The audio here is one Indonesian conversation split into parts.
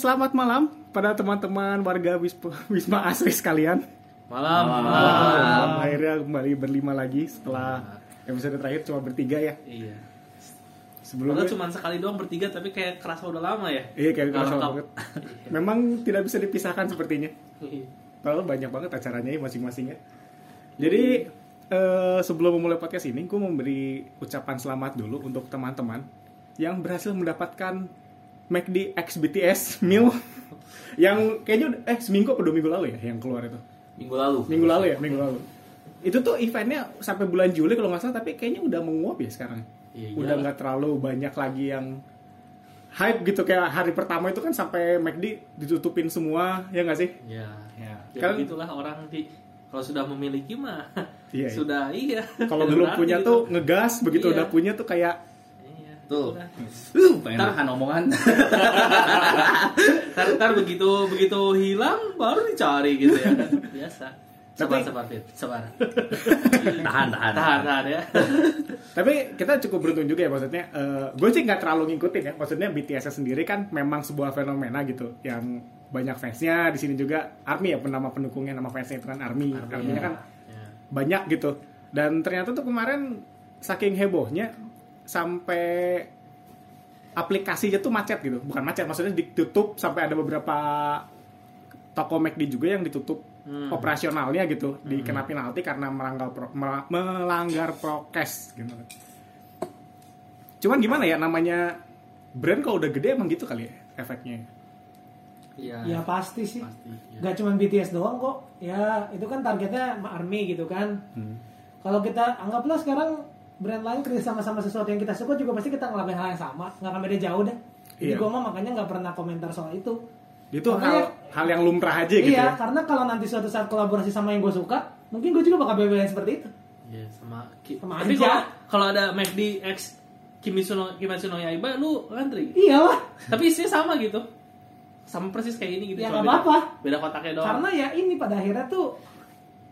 selamat malam pada teman-teman warga Wisma, Wisma Asri sekalian. Malam. Malam. Akhirnya kembali berlima lagi setelah episode terakhir cuma bertiga ya. Iya. Sebelumnya Padahal cuma sekali doang bertiga tapi kayak kerasa udah lama ya. Iya kayak kerasa lengkap. banget. Memang tidak bisa dipisahkan sepertinya. Iya. Padahal banyak banget acaranya ya masing-masingnya. Jadi eh, sebelum memulai podcast ini, gue memberi ucapan selamat dulu untuk teman-teman yang berhasil mendapatkan McD X BTS meal yang kayaknya eh seminggu atau dua minggu lalu ya yang keluar itu. minggu lalu Minggu lalu ya, minggu lalu. Itu tuh eventnya sampai bulan Juli kalau nggak salah, tapi kayaknya udah menguap ya sekarang. Iya, udah nggak terlalu banyak lagi yang hype gitu kayak hari pertama itu kan sampai McD ditutupin semua ya nggak sih? Iya. Ya. Ya Kan begitulah orang di kalau sudah memiliki mah Iya, iya. sudah iya. kalau belum punya gitu. tuh ngegas begitu Iya. udah punya tuh kayak Tuh. itulah. uh, pengen makan omongan Ntar, ntar begitu begitu hilang baru dicari gitu ya kan. Biasa. Sabar, Tapi- sabar, Fit. Sabar. tahan tahan Tahan, tahan ya. tapi kita cukup beruntung juga ya maksudnya gue sih nggak terlalu ngikutin ya maksudnya BTS sendiri kan memang sebuah fenomena gitu yang banyak fansnya di sini juga ARMY ya penama pendukungnya nama fansnya itu kan ARMY, Army, ARMY-nya ya. kan Ya. banyak gitu dan ternyata tuh kemarin saking hebohnya sampai aplikasinya tuh macet gitu bukan macet maksudnya ditutup sampai ada beberapa toko McD juga yang ditutup Hmm. operasionalnya gitu dikena penalti karena melanggar pro- mela- melanggar prokes gitu cuman gimana ya namanya brand kalau udah gede emang gitu kali ya efeknya Iya. Ya pasti sih. Pasti. ya. Gak cuma BTS doang kok. Ya itu kan targetnya ARMY gitu kan. Kalau kita anggaplah sekarang brand lain kerja sama sama sesuatu yang kita suka juga pasti kita ngelakuin hal yang sama. Nggak akan beda jauh deh. Jadi Iya. gue mah makanya nggak pernah komentar soal itu. itu Makanya- hal hal yang lumrah aja gitu iya, ya karena kalau nanti suatu saat kolaborasi sama yang gue suka, mungkin gue juga bakal bela seperti itu. Iya, sama Ki- Sama Tapi aja. kalau kalau ada McD X Kimetsu no Kimetsu no Yaiba lu ngantri. Iyalah, Tapi isinya sama gitu. Sama persis kayak ini gitu. Ya, nggak beda- apa-apa. Beda kotaknya doang. karena ya ini pada akhirnya tuh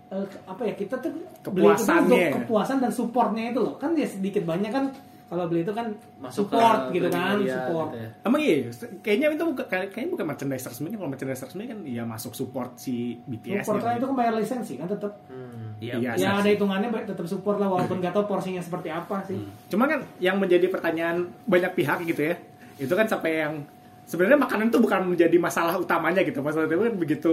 eh, ke- apa ya kita tuh beli itu ya. kepuasan dan supportnya itu loh kan ya sedikit banyak kan kalau beli itu kan Masuk ke support gitu kan media support gitu ya. Emang iya, kayaknya itu bukan kayak- kayaknya bukan merchandise resmi kan kalau merchandise resmi kan ya masuk support si BTS. support kan itu kan bayar lisensi kan tetap Hmm. Iya, iya ya sih. ada hitungannya tetap support lah walaupun gak tau porsinya seperti apa sih Cuman kan yang menjadi pertanyaan banyak pihak gitu ya, itu kan sampai yang sebenarnya makanan itu bukan menjadi masalah utamanya gitu. Masalah itu kan begitu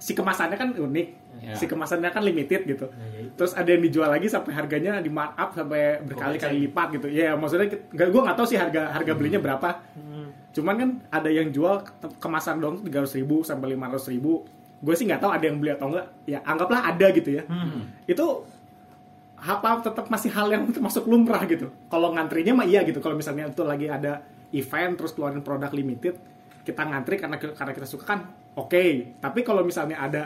si kemasannya kan unik, Ya. si kemasannya kan limited gitu. Nah, ya itu. Terus ada yang dijual lagi sampai harganya di markup sampai berkali-kali lipat gitu. Ya maksudnya nggak gue nggak tahu sih harga harga belinya berapa. Hmm. Cuman kan ada yang jual ke- kemasan dong tiga ribu sampai lima ribu. Gue sih nggak tahu ada yang beli atau enggak. Ya anggaplah ada gitu ya. Hmm. Itu apa tetap masih hal yang termasuk lumrah gitu. Kalau ngantrinya mah iya gitu. Kalau misalnya itu lagi ada event terus keluarin produk limited, kita ngantri karena karena kita suka kan oke. Tapi kalau misalnya ada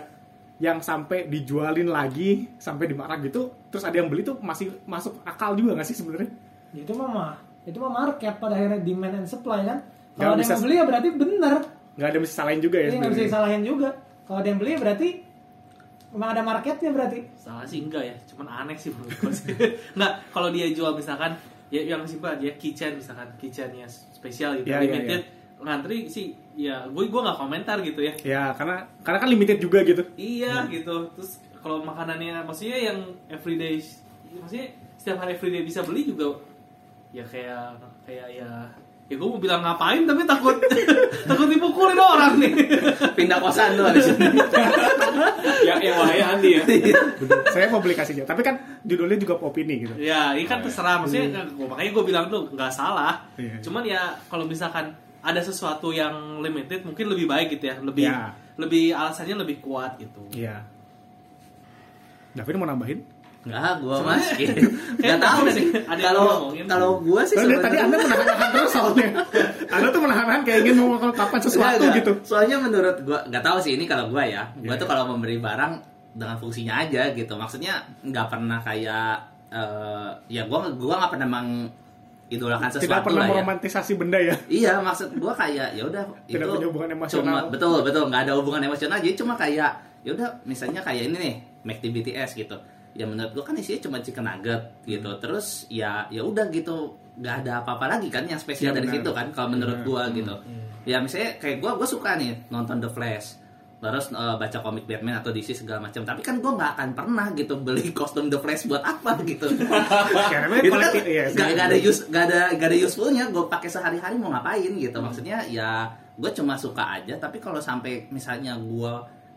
yang sampai dijualin lagi sampai dimarah gitu, terus ada yang beli tuh masih masuk akal juga nggak sih sebenarnya? itu mah mah itu mah market pada akhirnya demand and supply kan kalau ada bisa- yang beli ya berarti bener Nggak ada yang bisa salahin juga ya Ini nggak bisa disalahin juga kalau ada yang beli ya berarti memang ada marketnya berarti Salah sih enggak ya, cuman aneh sih menurut gue sih. Enggak, kalau dia jual misalkan ya yang simpel aja kitchen misalkan kitchennya spesial gitu, Ya, ya, limited ngantri sih ya gue gue nggak komentar gitu ya. Ya karena karena kan limited juga gitu. Iya gitu. Terus kalau makanannya maksudnya yang everyday maksudnya setiap hari everyday bisa beli juga ya kayak kayak ya ya gue mau bilang ngapain tapi takut takut dipukulin orang nih pindah kosan tuh di sini ya yang bahaya Andi ya Saya mau beli kasihnya. Tapi kan judulnya juga opini gitu. ya ini kan terserah maksudnya gua- makanya gue bilang tuh nggak salah Iya. cuman ya kalau misalkan ada sesuatu yang limited mungkin lebih baik gitu ya lebih Ya. lebih alasannya lebih kuat gitu Iya. David mau nambahin? Enggak, gua Sebenarnya- masih kayak Enggak tahu sih. nih, ada yang Kalau kalau gua sih Soalnya tadi sebenarnya- Anda menahan-nahan terus soalnya. Anda tuh menahan-nahan kayak ingin mengungkapkan sesuatu Enggak, enggak. gitu. Soalnya menurut gua nggak tahu sih ini kalau gua ya. Gua Iya. tuh kalau memberi barang dengan fungsinya aja gitu. Maksudnya nggak pernah kayak eh, ya gua gua nggak pernah mengidolakan sesuatu Tidak pernah lah ya. meromantisasi benda ya. Iya, maksud gua kayak ya udah Tidak itu punya hubungan emosional. Cuma, betul, betul, nggak ada hubungan emosional. Jadi cuma kayak ya udah misalnya kayak ini nih, McD BTS gitu. Ya menurut gua kan isinya cuma chicken nugget gitu. Hmm. Terus ya ya udah gitu. nggak ada apa-apa lagi kan yang spesial Iya, dari benar. situ kan kalau menurut Benar. gua gitu ya misalnya kayak gua gua suka nih nonton The Flash terus eh, baca komik Batman atau DC segala macam. Tapi kan gua nggak akan pernah gitu beli kostum The Flash buat apa gitu. Karena itu kan? iya, gak, gak ada use gak ada gak ada usefulnya gue pakai sehari-hari mau ngapain gitu. Maksudnya ya gue cuma suka aja. Tapi kalau sampai misalnya gue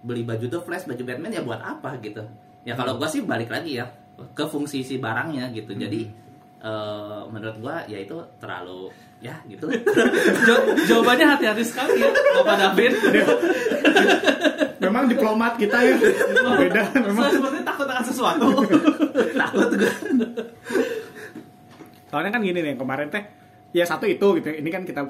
beli baju The Flash baju Batman ya buat apa gitu? Ya kalau gue sih balik lagi ya ke fungsi si barangnya gitu. Jadi eh, menurut gue ya itu terlalu ya gitu. Jaw- jawabannya hati-hati sekali ya Bapak David. Memang diplomat kita ya. Beda memang. Saya sepertinya takut akan sesuatu. Takut gue soalnya kan gini nih kemarin teh ya satu itu gitu. Ini kan kita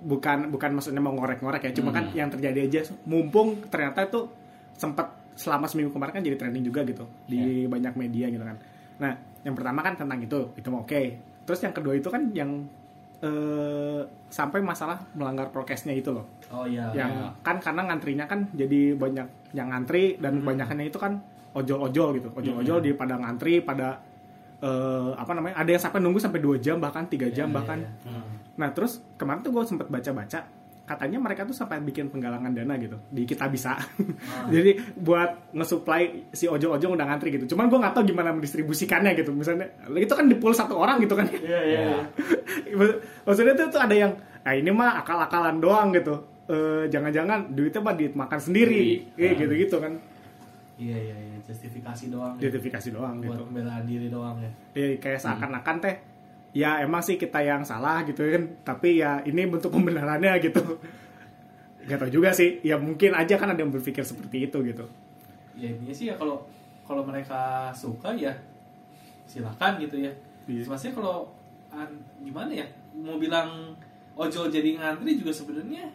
bukan bukan maksudnya mau ngorek-ngorek ya. Cuma kan yang terjadi aja. Mumpung ternyata itu sempat selama seminggu kemarin kan jadi trending juga gitu di banyak media gitu kan. Nah yang pertama kan tentang itu itu oke. Terus yang kedua itu kan yang eh, sampai masalah melanggar prokesnya itu loh. Oh iya yang kan karena ngantrinya kan jadi banyak yang ngantri dan kebanyakannya itu kan ojol-ojol gitu. Ojol-ojol di pada ngantri pada eh, apa namanya ada yang sampai nunggu sampai dua jam bahkan tiga Iya, jam bahkan. nah terus kemarin tuh gue sempet baca-baca katanya mereka tuh sampai bikin penggalangan dana gitu di kita bisa. Jadi buat ngesuplai si ojol-ojol udah ngantri gitu. Cuman gue nggak tahu gimana mendistribusikannya gitu. Misalnya itu kan di pool satu orang gitu kan. Iya iya maksudnya tuh, tuh ada yang ah ini mah akal-akalan doang gitu. Eh, jangan-jangan duitnya mah dimakan sendiri. Sendiri. eh gitu gitu kan. Iya iya iya. Justifikasi doang. Ya. justifikasi doang Buat gitu pembelaan diri doang ya. Ya kayak seakan-akan teh ya emang sih kita yang salah gitu kan tapi ya ini bentuk pembenarannya gitu gak tau juga sih ya mungkin aja kan ada yang berpikir seperti itu gitu ya intinya sih ya kalau kalau mereka suka ya silakan gitu ya Iya. Maksudnya kalau an- gimana ya mau bilang ojol jadi ngantri juga sebenarnya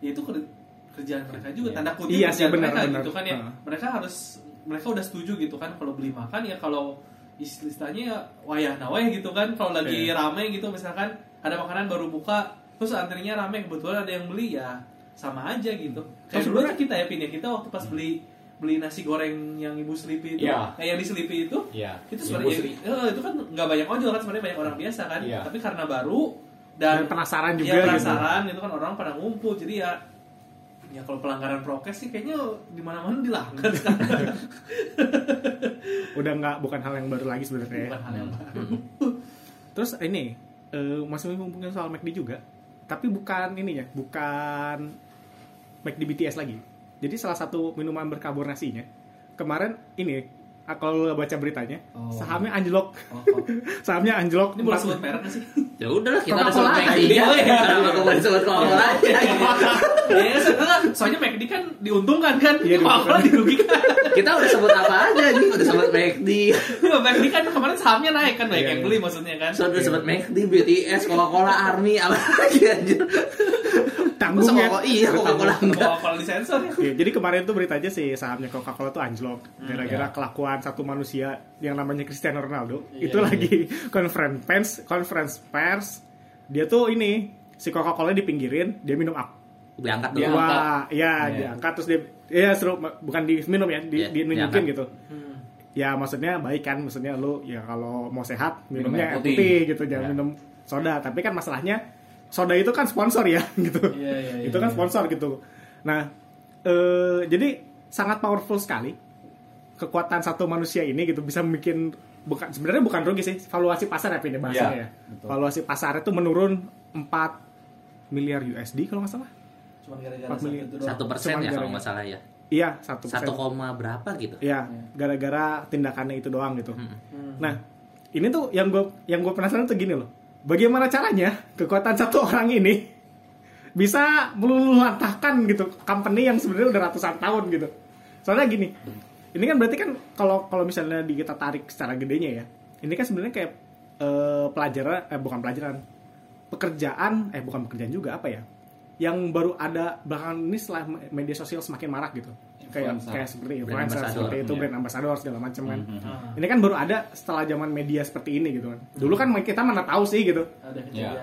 ya itu ker- kerjaan mereka juga Iya. tanda kutip Iya sih, benar, mereka benar. gitu kan ya Heeh. mereka harus mereka udah setuju gitu kan kalau beli makan ya kalau istilahnya ya wayah naweh gitu kan kalau lagi Iya. rame gitu misalkan ada makanan baru buka terus antrinya rame kebetulan ada yang beli ya sama aja gitu kayak dulu tuh kita ya Pin ya kita waktu pas beli beli nasi goreng yang ibu Sleepy itu Iya. eh, yang di Sleepy itu Iya. itu sebenarnya eh, itu kan nggak banyak ojol kan sebenarnya banyak orang biasa kan Iya. tapi karena baru dan, dan, penasaran juga ya gitu penasaran itu kan orang pada ngumpul jadi ya ya kalau pelanggaran prokes sih kayaknya di mana-mana dilanggar sekarang udah nggak bukan hal yang baru lagi sebenarnya ya. bukan hal yang baru Terus ini eh, masih ngomongin soal McD juga, tapi bukan ini ya, bukan McD BTS lagi. Jadi salah satu minuman berkarbonasinya kemarin ini kalau lo baca beritanya Oh. sahamnya anjlok, oh, oh. sahamnya anjlok. ini boleh sebut merek nggak sih? Ya udahlah kita udah Coca-Cola sebut McD kenapa gue mau disebut Coca-Cola aja. Ya soalnya, soalnya McD kan diuntungkan kan? Iya, Coca-Cola dirugikan. Kita udah sebut apa aja nih udah sebut McD McD kan kemarin sahamnya naik kan? Banyak Iya, yang iya. beli maksudnya kan? So udah sebut McD BTS Coca-Cola Army apa lagi anjir tanggung ya. Iya Coca-Cola enggak Coca-Cola disensor ya Iya, jadi kemarin tuh beritanya si sahamnya Coca-Cola tuh anjlok Hmm, gara-gara iya. kelakuan satu manusia yang namanya Cristiano Ronaldo. Iya, itu iya. lagi conference pers, conference pers. Dia tuh ini si Coca-Cola dipinggirin, dia minum ak diangkat Dia dulu angkat. Wah, ya Iya. diangkat terus dia ya seru bukan diminum ya, di, Iya, dinunjukin gitu. Hmm. Ya maksudnya baik kan, maksudnya lu ya kalau mau sehat Minum minumnya air putih. putih. gitu, jangan Iya. minum soda. Tapi kan masalahnya soda itu kan sponsor ya gitu. Iya, iya, iya, itu kan iya. sponsor gitu. Nah, eh, jadi sangat powerful sekali kekuatan satu manusia ini gitu bisa bikin bukan sebenarnya bukan rugi sih valuasi pasar ya ini bahasanya Iya, ya. betul. Valuasi pasar itu menurun 4 miliar USD kalau nggak salah. cuma gara-gara satu persen ya kalau nggak salah ya Iya, satu satu koma berapa gitu Iya, gara-gara tindakannya itu doang gitu. Hmm. Nah, ini tuh yang gue yang gue penasaran tuh gini loh. Bagaimana caranya kekuatan satu orang ini bisa meluluhlantahkan gitu company yang sebenarnya udah ratusan tahun gitu. Soalnya gini, ini kan berarti kan kalau kalau misalnya di kita tarik secara gedenya ya, ini kan sebenarnya kayak eh, pelajaran eh bukan pelajaran pekerjaan eh bukan pekerjaan juga apa ya yang baru ada belakangan ini setelah media sosial semakin marak gitu. Kayak kayak seperti Brand influencer ambassador, seperti itu iya. brand ambassador segala macam kan. Ah, ini kan baru ada setelah zaman media seperti ini gitu kan. Dulu kan kita mana tahu sih gitu. Ada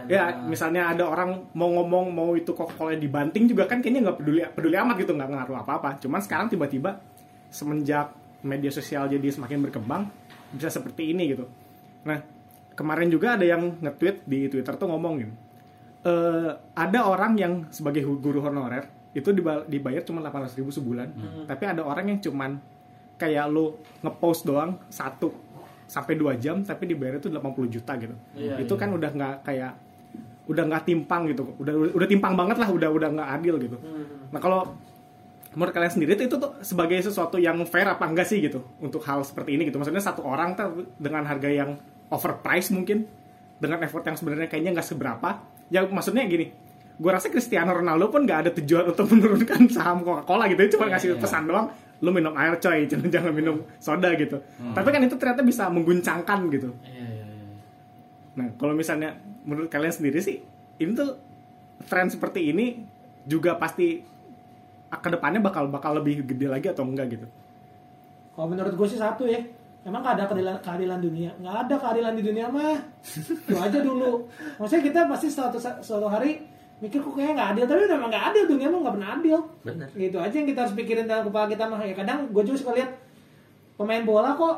ya Ah. misalnya ada orang mau ngomong mau itu Coca-Cola dibanting juga kan kayaknya nggak peduli peduli amat gitu nggak ngaruh apa apa cuman sekarang tiba-tiba semenjak media sosial jadi semakin berkembang bisa seperti ini gitu. Nah kemarin juga ada yang nge-tweet di Twitter tuh ngomongin eh ada orang yang sebagai guru honorer itu diba- dibayar cuma 800 ribu sebulan. Tapi ada orang yang cuman kayak lo ngepost doang satu sampai dua jam tapi dibayar itu 80 juta gitu. Iya, itu iya. kan udah nggak kayak udah nggak timpang gitu. Udah udah timpang banget lah udah udah nggak adil gitu. Hmm. nah kalau menurut kalian sendiri itu tuh sebagai sesuatu yang fair apa enggak sih gitu? Untuk hal seperti ini gitu. Maksudnya satu orang tuh dengan harga yang overpriced mungkin dengan effort yang sebenarnya kayaknya nggak seberapa ya maksudnya gini gue rasa Cristiano Ronaldo pun nggak ada tujuan untuk menurunkan saham Coca-Cola gitu cuma Iya, ngasih iya. pesan doang lu minum air coy jangan jangan minum soda gitu tapi kan itu ternyata bisa mengguncangkan gitu Iya, iya, iya. Nah, kalau misalnya menurut kalian sendiri sih, ini tuh tren seperti ini juga pasti ke depannya bakal bakal lebih gede lagi atau enggak gitu. Kalau menurut gue sih satu ya, emang gak ada keadilan, keadilan dunia. Nggak ada keadilan di dunia mah. Itu aja dulu. Maksudnya kita pasti suatu suatu hari mikir kok kayaknya nggak adil, tapi memang nggak adil dunia mah nggak pernah adil. Bener. Gitu aja yang kita harus pikirin dalam kepala kita mah. Ya kadang gue juga suka lihat pemain bola kok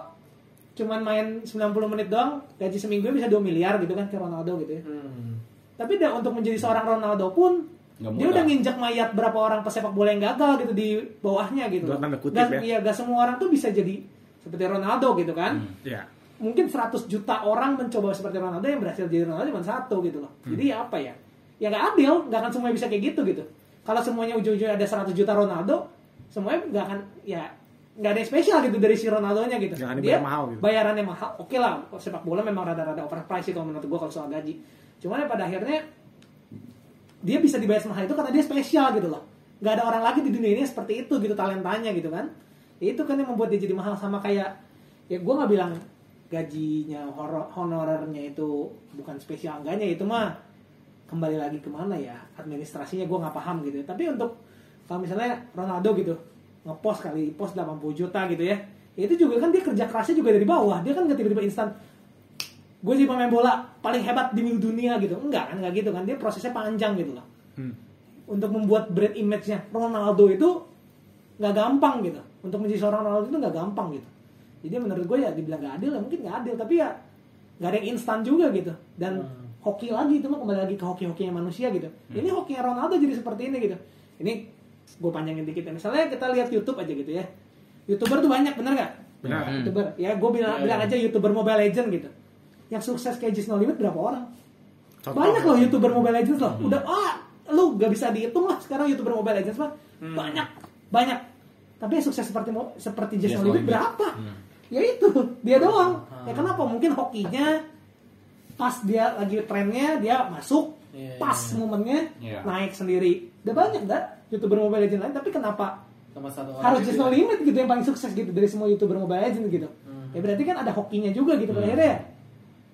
cuman main 90 menit doang gaji seminggu bisa 2 miliar gitu kan ke Ronaldo gitu ya. Hmm. Tapi dah untuk menjadi seorang Ronaldo pun dia mudah. udah nginjak mayat berapa orang pesepak bola yang gagal gitu di bawahnya gitu. Dalam tanda kutip Gak- ya. Iya, gak semua orang tuh bisa jadi seperti Ronaldo gitu kan. Ya. Mungkin 100 juta orang mencoba seperti Ronaldo yang berhasil jadi Ronaldo cuma satu gitu loh. Hmm. Jadi ya apa ya? Ya gak adil, gak akan semuanya bisa kayak gitu gitu. Kalau semuanya ujung-ujungnya ada 100 juta Ronaldo, semuanya gak akan ya nggak ada yang spesial gitu dari si Ronaldonya gitu. Nggak akan Dia mahal gitu. bayarannya mahal. Oke lah, sepak bola memang rada-rada overpriced sih kalau menurut gua kalau soal gaji. Cuman ya pada akhirnya dia bisa dibayar semahal itu karena dia spesial gitu loh. Gak ada orang lagi di dunia ini yang seperti itu gitu talentanya gitu kan. Itu kan yang membuat dia jadi mahal sama kayak ya gua nggak bilang gajinya honorernya itu bukan spesial enggaknya itu mah kembali lagi ke mana ya administrasinya gua nggak paham gitu. Tapi untuk kalau misalnya Ronaldo gitu ngepost kali post 80 juta gitu ya ya itu juga kan dia kerja kerasnya juga dari bawah dia kan nggak tiba-tiba instan gue jadi pemain bola paling hebat di dunia gitu enggak kan enggak gitu kan dia prosesnya panjang gitu loh Hmm. untuk membuat brand image-nya Ronaldo itu nggak gampang gitu. Untuk menjadi seorang Ronaldo itu nggak gampang gitu. Jadi menurut gue ya dibilang nggak adil ya mungkin nggak adil. Tapi ya nggak ada yang instan juga gitu. Dan hoki lagi itu mah kembali lagi ke hoki-hokinya manusia gitu. Ini hokinya Ronaldo jadi seperti ini gitu. Ini gue panjangin dikit ya. Misalnya kita lihat YouTube aja gitu ya. Youtuber tuh banyak bener nggak? Benar. Hmm. youtuber. Ya gue bilang Iya, bilang iya. aja youtuber Mobile Legend gitu. Yang sukses kayak Just No Limit berapa orang? Contoh. banyak loh youtuber Mobile Legends loh. Udah ah lu gak bisa dihitung lah sekarang youtuber Mobile Legends mah. Banyak banyak. Tapi yang sukses seperti seperti Limit Limit. berapa? Ya itu dia doang. Ya kenapa? Mungkin hokinya pas dia lagi trennya dia masuk Iya, pas iya. momennya Iya. naik sendiri. Udah banyak dah youtuber Mobile Legends lain tapi kenapa Sama satu harus Just juga. No Limit gitu yang paling sukses gitu dari semua youtuber Mobile Legends gitu? Hmm. ya berarti kan ada hokinya juga gitu pada akhirnya. Ya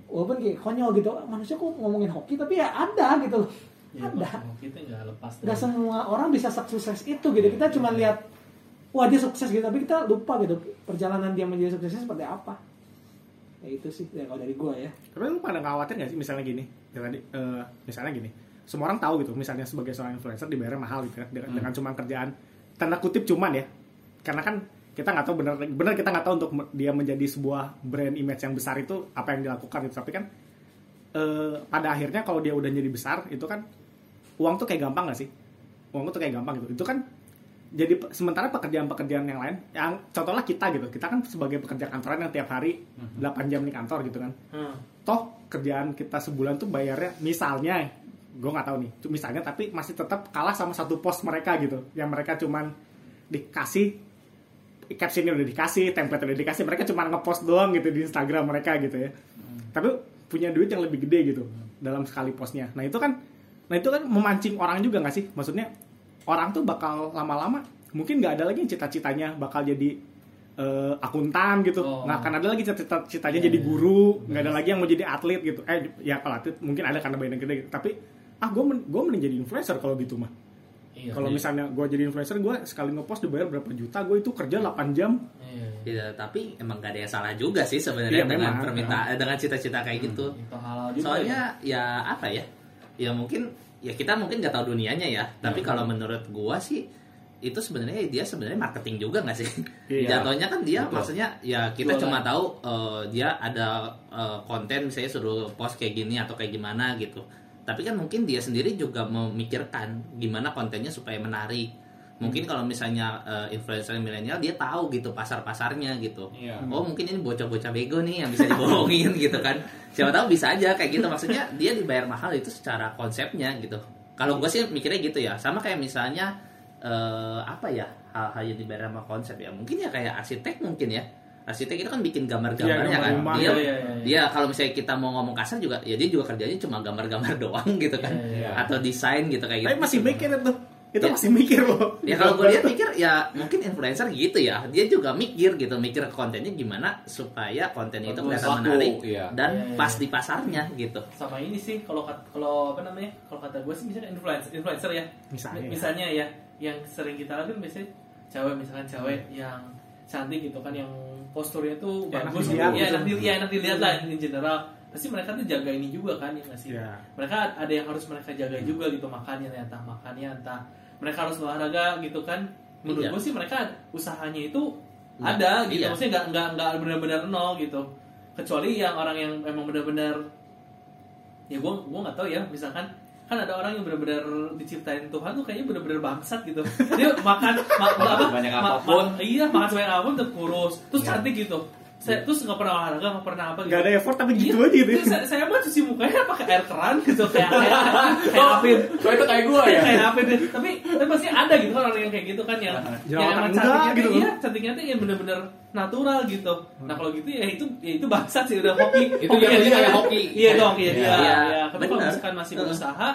walaupun kayak konyol gitu manusia kok ngomongin hoki tapi ya ada gitu loh Ya, ada kita nggak lepas dari- semua orang bisa sukses itu gitu kita cuma lihat wah dia sukses gitu tapi kita lupa gitu perjalanan dia menjadi suksesnya seperti apa ya itu sih ya, kalau dari gua ya Tapi lu pada khawatir gak sih misalnya gini? Ya tadi eh, misalnya gini. Semua orang tahu gitu, misalnya sebagai seorang influencer dibayar mahal gitu kan dengan, dengan cuma kerjaan tanda kutip cuman ya. Karena kan kita nggak tahu benar benar kita nggak tahu untuk dia menjadi sebuah brand image yang besar itu apa yang dilakukan gitu. Tapi kan eh, pada akhirnya kalau dia udah jadi besar itu kan uang tuh kayak gampang gak sih? Uang tuh kayak gampang gitu. Itu kan jadi sementara pekerjaan-pekerjaan yang lain yang contohnya kita gitu. Kita kan sebagai pekerja kantoran yang tiap hari 8 jam di kantor gitu kan. Hmm. toh kerjaan kita sebulan tuh bayarnya misalnya gue nggak tahu nih misalnya tapi masih tetap kalah sama satu pos mereka gitu. Yang mereka cuman dikasih captionnya udah dikasih template udah dikasih mereka cuma ngepost doang gitu di Instagram mereka gitu ya. Tapi punya duit yang lebih gede gitu dalam sekali postnya. Nah itu kan nah itu kan memancing orang juga nggak sih maksudnya orang tuh bakal lama-lama mungkin nggak ada lagi cita-citanya bakal jadi eh, akuntan gitu Oh. nggak akan ada lagi cita-citanya Iya, jadi iya. guru nggak ada lagi yang mau jadi atlet gitu eh ya kalau atlet mungkin ada karena bayaran gede gitu tapi ah gue gue mending jadi influencer kalau gitu mah Iya, kalau iya. misalnya gue jadi influencer gue sekali ngepost dibayar berapa juta gue itu kerja 8 jam Iya. Ya, tapi emang gak ada yang salah juga sih sebenarnya Iya, dengan memang. permintaan dengan cita-cita kayak gitu. Itu halal juga. Soalnya ya apa ya? Ya mungkin ya kita mungkin nggak tahu dunianya ya. Tapi Iya. kalau menurut gua sih itu sebenarnya dia sebenarnya marketing juga nggak sih? Iya. Jatuhnya kan dia Betul. maksudnya ya kita Jualan. cuma tahu eh, dia ada eh, konten misalnya suruh post kayak gini atau kayak gimana gitu. Tapi kan mungkin dia sendiri juga memikirkan gimana kontennya supaya menarik. Mungkin kalau misalnya eh, influencer milenial dia tahu gitu pasar-pasarnya gitu. Iya. Oh mungkin ini bocah-bocah bego nih yang bisa dibohongin gitu kan. Siapa tahu bisa aja kayak gitu. Maksudnya dia dibayar mahal itu secara konsepnya gitu. Kalau gue sih mikirnya gitu ya. Sama kayak misalnya eh, apa ya hal-hal yang dibayar sama konsep ya. Mungkin ya kayak arsitek mungkin ya. Arsitek itu kan bikin gambar-gambarnya Iya, kan. gambar rumah. Dia, iya, iya. dia kalau misalnya kita mau ngomong kasar juga ya dia juga kerjanya cuma gambar-gambar doang gitu kan. Iya. Atau desain gitu kayak gitu. Tapi masih mikir itu. Itu Ya. masih mikir loh. Ya kalau gue lihat mikir ya mungkin influencer gitu ya. Dia juga mikir gitu, mikir kontennya gimana supaya konten itu Bagus. kelihatan menarik iya. dan Iya, iya. pas di pasarnya gitu. sama ini sih kalau kalau apa namanya kalau kata gue sih misalnya influencer influencer ya Misalnya. misalnya ya yang sering kita lihat kan biasanya cewek misalkan cewek yang cantik gitu kan yang posturnya tuh Ya, enak bagus dilihat ya gitu. enak dilihat ya, enak dilihat lah in general pasti mereka tuh jaga ini juga kan ya nggak sih Iya. mereka ada yang harus mereka jaga juga gitu makannya entah makannya entah mereka harus olahraga gitu kan menurut Iya. gue sih mereka usahanya itu Nah, ada gitu iya. maksudnya nggak nggak nggak benar-benar nol gitu kecuali yang orang yang emang benar-benar ya gue gue nggak tahu ya misalkan kan ada orang yang benar-benar diciptain Tuhan tuh kayaknya benar-benar bangsat gitu dia makan ma- ma- apa Banyak ma- apa pun. ma- iya makan sebanyak apa pun terus kurus terus Iya. cantik gitu saya terus nggak pernah olahraga nggak pernah apa gitu Gak ada effort tapi gitu Iya, aja gitu. saya, saya mah cuci mukanya pakai air keran gitu kayak kayak kayak apin Oh. Itu kayak gue ya. kayak apin tapi tapi pasti ada gitu kan orang yang kayak gitu kan yang Jerawatan yang emang enggak cantiknya gitu. iya cantiknya tuh yang bener-bener natural gitu. Nah kalau gitu ya itu ya itu bangsat sih udah hoki. Itu yang kan. hoki. iya dong iya dia Iya, ya tapi kalau misalkan masih berusaha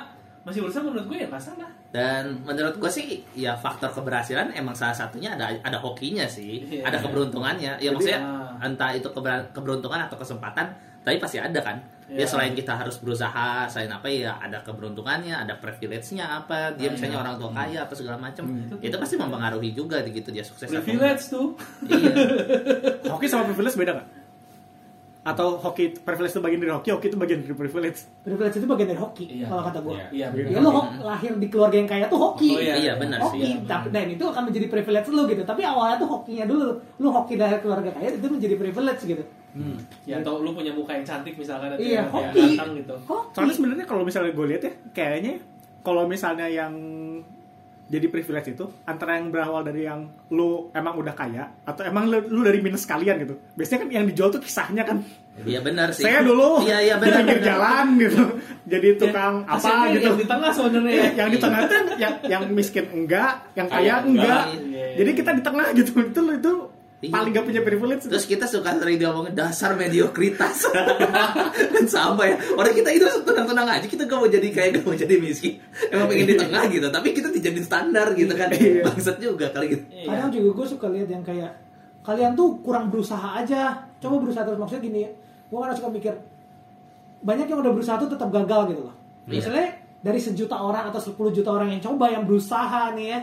masih berusaha menurut gue ya nggak salah Dan menurut gue sih ya faktor keberhasilan emang salah satunya ada ada hokinya sih, Iya. ada keberuntungannya. Ya Jadi, maksudnya ah. entah itu keber- keberuntungan atau kesempatan, tapi pasti ada kan. Ya Iya. selain kita harus berusaha, selain apa ya ada keberuntungannya, ada privilege-nya apa, dia Nah, misalnya iya. orang tua kaya atau segala macam. Hmm. Itu pasti mempengaruhi juga gitu dia sukses privilege tuh. Iya. Hoki sama privilege beda gak? Atau hoki privilege itu bagian dari hoki, hoki itu bagian dari privilege. privilege itu bagian dari hoki Iya. kalau kata gue Iya. iya Iya. ya lo lahir di keluarga yang kaya tuh hoki Oh, iya. Iya benar sih. hoki Iya. tapi dan itu akan menjadi privilege lu gitu tapi awalnya tuh hokinya dulu lu hoki dari keluarga kaya itu menjadi privilege gitu ya atau lu punya muka yang cantik misalkan atau iya yang hoki ganteng gitu hoki Soalnya sebenarnya kalau misalnya gue lihat ya, kayaknya kalau misalnya yang jadi privilege itu antara yang berawal dari yang lu emang udah kaya atau emang lu, lu dari minus kalian gitu. Biasanya kan yang dijual tuh kisahnya kan. Iya benar sih. Saya dulu Iya iya di benar. pinggir benar. jalan gitu. Jadi tukang Ya, apa gitu. yang di tengah sebenarnya ya. yang di tengah itu yang, yang yang miskin enggak, yang kaya Kaya enggak. enggak. Jadi kita di tengah gitu. Itu itu Iya. paling gak punya privilege. Terus kita suka sering diomongin dasar mediokritas. Kan sama ya. Orang kita itu tenang-tenang aja. Kita gak mau jadi kayak gak mau jadi miskin. Emang pengen di tengah gitu. Tapi kita dijadiin standar gitu kan. Iya. bangsat juga kali gitu. Iya. kadang juga gue suka lihat yang kayak kalian tuh kurang berusaha aja. Coba berusaha terus. Maksudnya gini gue kadang suka mikir banyak yang udah berusaha tuh tetap gagal gitu loh. Iya. misalnya dari sejuta orang atau 10 juta orang yang coba yang berusaha nih ya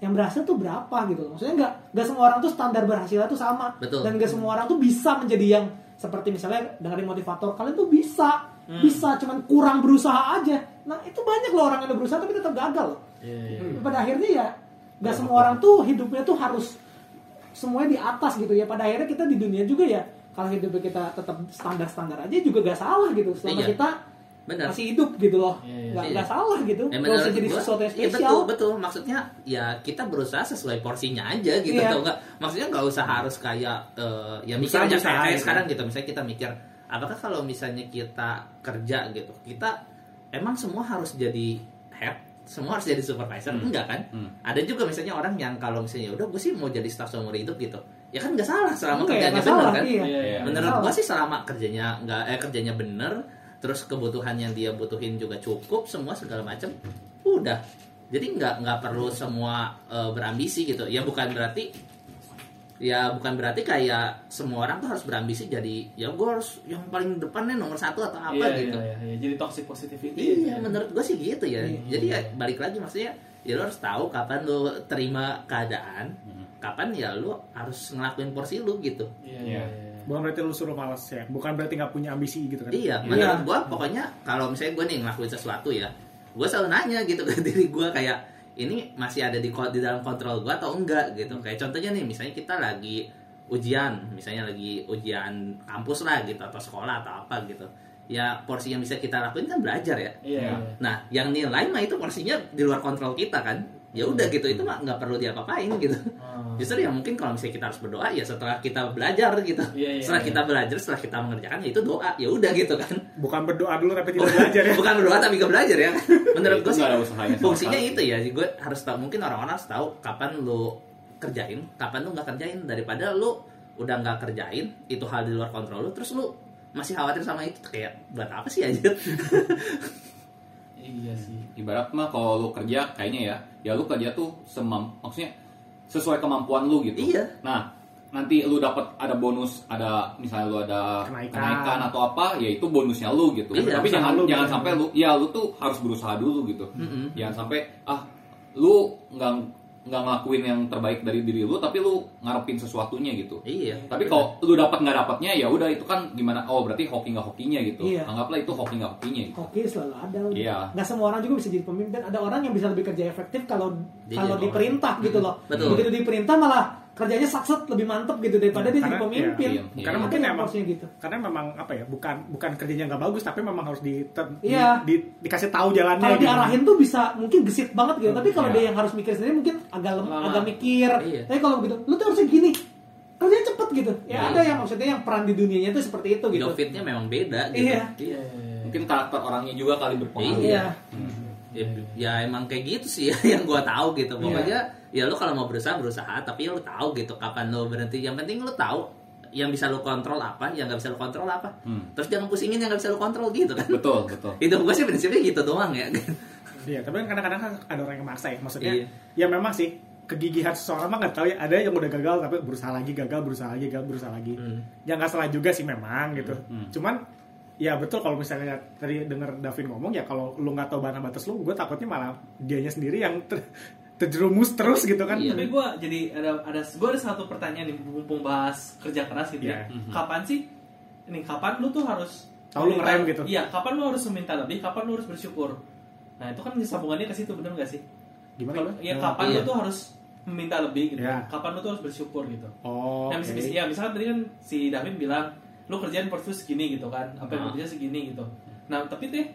yang berhasil tuh berapa gitu loh. Maksudnya nggak nggak semua orang tuh standar berhasilnya tuh sama. Betul. dan nggak semua orang tuh bisa menjadi yang seperti misalnya dengerin motivator kalian tuh bisa. Bisa cuman kurang berusaha aja. Nah itu banyak loh orang yang udah berusaha tapi tetap gagal. Loh Iya, iya. pada akhirnya ya nggak semua orang tuh hidupnya tuh harus semuanya di atas gitu ya. Pada akhirnya kita di dunia juga ya kalau hidupnya kita tetap standar standar aja juga gak salah gitu. Selama Iya. kita benar masih hidup gitu loh. Iya. nggak Iya. nggak salah gitu. Ya, nggak usah menurut jadi gua, sesuatu yang iya, spesial. betul. Betul maksudnya ya kita berusaha sesuai porsinya aja gitu tau nggak. Maksudnya nggak usah harus kayak eh, ya misalnya berusaha kayak, kayak gitu. sekarang gitu. Misalnya kita mikir apakah kalau misalnya kita kerja gitu kita emang semua harus jadi head? Semua harus jadi supervisor? Enggak kan? Hmm. ada juga misalnya orang yang kalau misalnya "Ya udah gue sih mau jadi staff seumur hidup gitu. Ya kan nggak salah selama Enggak ya, kerjanya benar salah, kan? iya. Iya, iya. menurut gua sih selama kerjanya nggak eh kerjanya bener terus kebutuhan yang dia butuhin juga cukup semua segala macam udah jadi nggak nggak perlu semua eh, berambisi gitu ya bukan berarti ya bukan berarti kayak semua orang tuh harus berambisi jadi ya gue harus yang paling depan nih nomor satu atau apa Iya, gitu iya, iya. Jadi toxic positivity. Iya, ya. menurut gue sih gitu ya. Iya. Jadi ya balik lagi maksudnya ya lo harus tahu kapan lo terima keadaan, kapan ya lo harus ngelakuin porsi lo gitu. Iya, Iya. iya. Iya. Bukan berarti lu suruh malas ya. Bukan berarti nggak punya ambisi gitu kan. Iya, menurut gua pokoknya kalau misalnya gue nih ngelakuin sesuatu ya, gue selalu nanya gitu ke diri gue kayak ini masih ada di di dalam kontrol gue atau enggak gitu kayak contohnya nih misalnya kita lagi ujian misalnya lagi ujian kampus lah gitu atau sekolah atau apa gitu ya porsi yang bisa kita lakuin kan belajar ya Iya. nah yang nilai mah itu porsinya di luar kontrol kita kan ya udah gitu itu mah nggak perlu diapa-apain gitu. Hmm. justru ya mungkin kalau misalnya kita harus berdoa ya setelah kita belajar gitu. Iya, iya, setelah iya. kita belajar setelah kita mengerjakan ya itu doa ya udah gitu kan. Bukan berdoa dulu tapi tidak belajar ya. Bukan berdoa tapi gak belajar ya. Menurut Itu gue sih fungsinya itu ya gue harus tahu mungkin orang-orang harus tahu kapan lu kerjain kapan lu nggak kerjain. Daripada lu udah nggak kerjain itu hal di luar kontrol lu terus lu masih khawatir sama itu kayak buat apa sih aja Iya sih. ibarat mah kalau lu kerja kayaknya ya ya lu kerja tuh semam maksudnya sesuai kemampuan lu gitu Iya. nah nanti lu dapat ada bonus ada misalnya lu ada Kenaikan. kenaikan, atau apa ya itu bonusnya lu gitu Iya, tapi jangan lu, jangan bener. sampai lu ya lu tuh harus berusaha dulu gitu Mm-mm. jangan sampai ah lu nggak nggak ngelakuin yang terbaik dari diri lu tapi lu ngarepin sesuatunya gitu iya tapi kalau lu dapat nggak dapatnya ya udah itu kan gimana oh berarti hoki nggak hokinya gitu Iya. anggaplah itu hoki nggak hokinya gitu. Oke selalu ada. udah. Iya. Nggak semua orang juga bisa jadi pemimpin. Ada orang yang bisa lebih kerja efektif kalau kalau diperintah gitu loh. Betul. Begitu diperintah malah kerjanya sakset lebih mantep gitu daripada dia jadi Karena- pemimpin. iya, iya. karena Iya. mungkin Ada yang emang porsinya gitu. karena memang apa ya bukan bukan kerjanya nggak bagus tapi memang harus di, ter- Iya. di- di- dikasih tahu jalannya Kalau gitu. diarahin tuh bisa mungkin gesit banget gitu. Tapi kalau Iya. dia yang harus mikir sendiri mungkin agak lem- Lama. agak mikir. Iya. Tapi kalau begitu, lu tuh harusnya gini. Kerjanya cepet gitu. Ya Iya. ada yang maksudnya yang peran di dunianya tuh seperti itu gitu. Jovitnya memang beda gitu Iya. Iya. mungkin karakter orangnya juga kali berpengaruh Iya. Hmm. ya, ya emang kayak gitu sih ya yang gua tahu gitu Iya. pokoknya ya lu kalau mau berusaha berusaha tapi lu tahu gitu kapan lu berhenti yang penting lu tahu yang bisa lu kontrol apa yang nggak bisa lu kontrol apa Hmm. terus jangan pusingin yang nggak bisa lu kontrol gitu kan betul betul itu gua sih prinsipnya gitu doang ya Iya, tapi kan kadang-kadang kan ada orang yang maksa ya. Maksudnya, Iya. ya memang sih kegigihan seseorang mah nggak tahu ya. Ada yang udah gagal tapi berusaha lagi, gagal, berusaha lagi, gagal, berusaha lagi. Hmm. Ya nggak salah juga sih memang gitu. Hmm. Cuman ya betul kalau misalnya tadi denger Davin ngomong ya kalau lu nggak tahu batas batas lu, gue takutnya malah dianya sendiri yang ter- terjerumus terus gitu kan. Iya. Tapi gue jadi ada ada gue ada satu pertanyaan nih mumpung bahas kerja keras gitu ya. Iya. Kapan sih? Ini kapan lu tuh harus Tahu lu ngerem gitu. Iya, kapan lu harus meminta lebih, kapan lu harus bersyukur. Nah, itu kan sambungannya ke situ bener gak sih? Gimana lu? Ya kapan iya. lu tuh harus meminta lebih gitu. Iya. Kapan lu tuh harus bersyukur gitu. Oh, Nah, mis- ya misalkan tadi kan si David bilang lu kerjaan per segini gitu kan, apa yang Ah. kerja segini gitu. Nah, tapi teh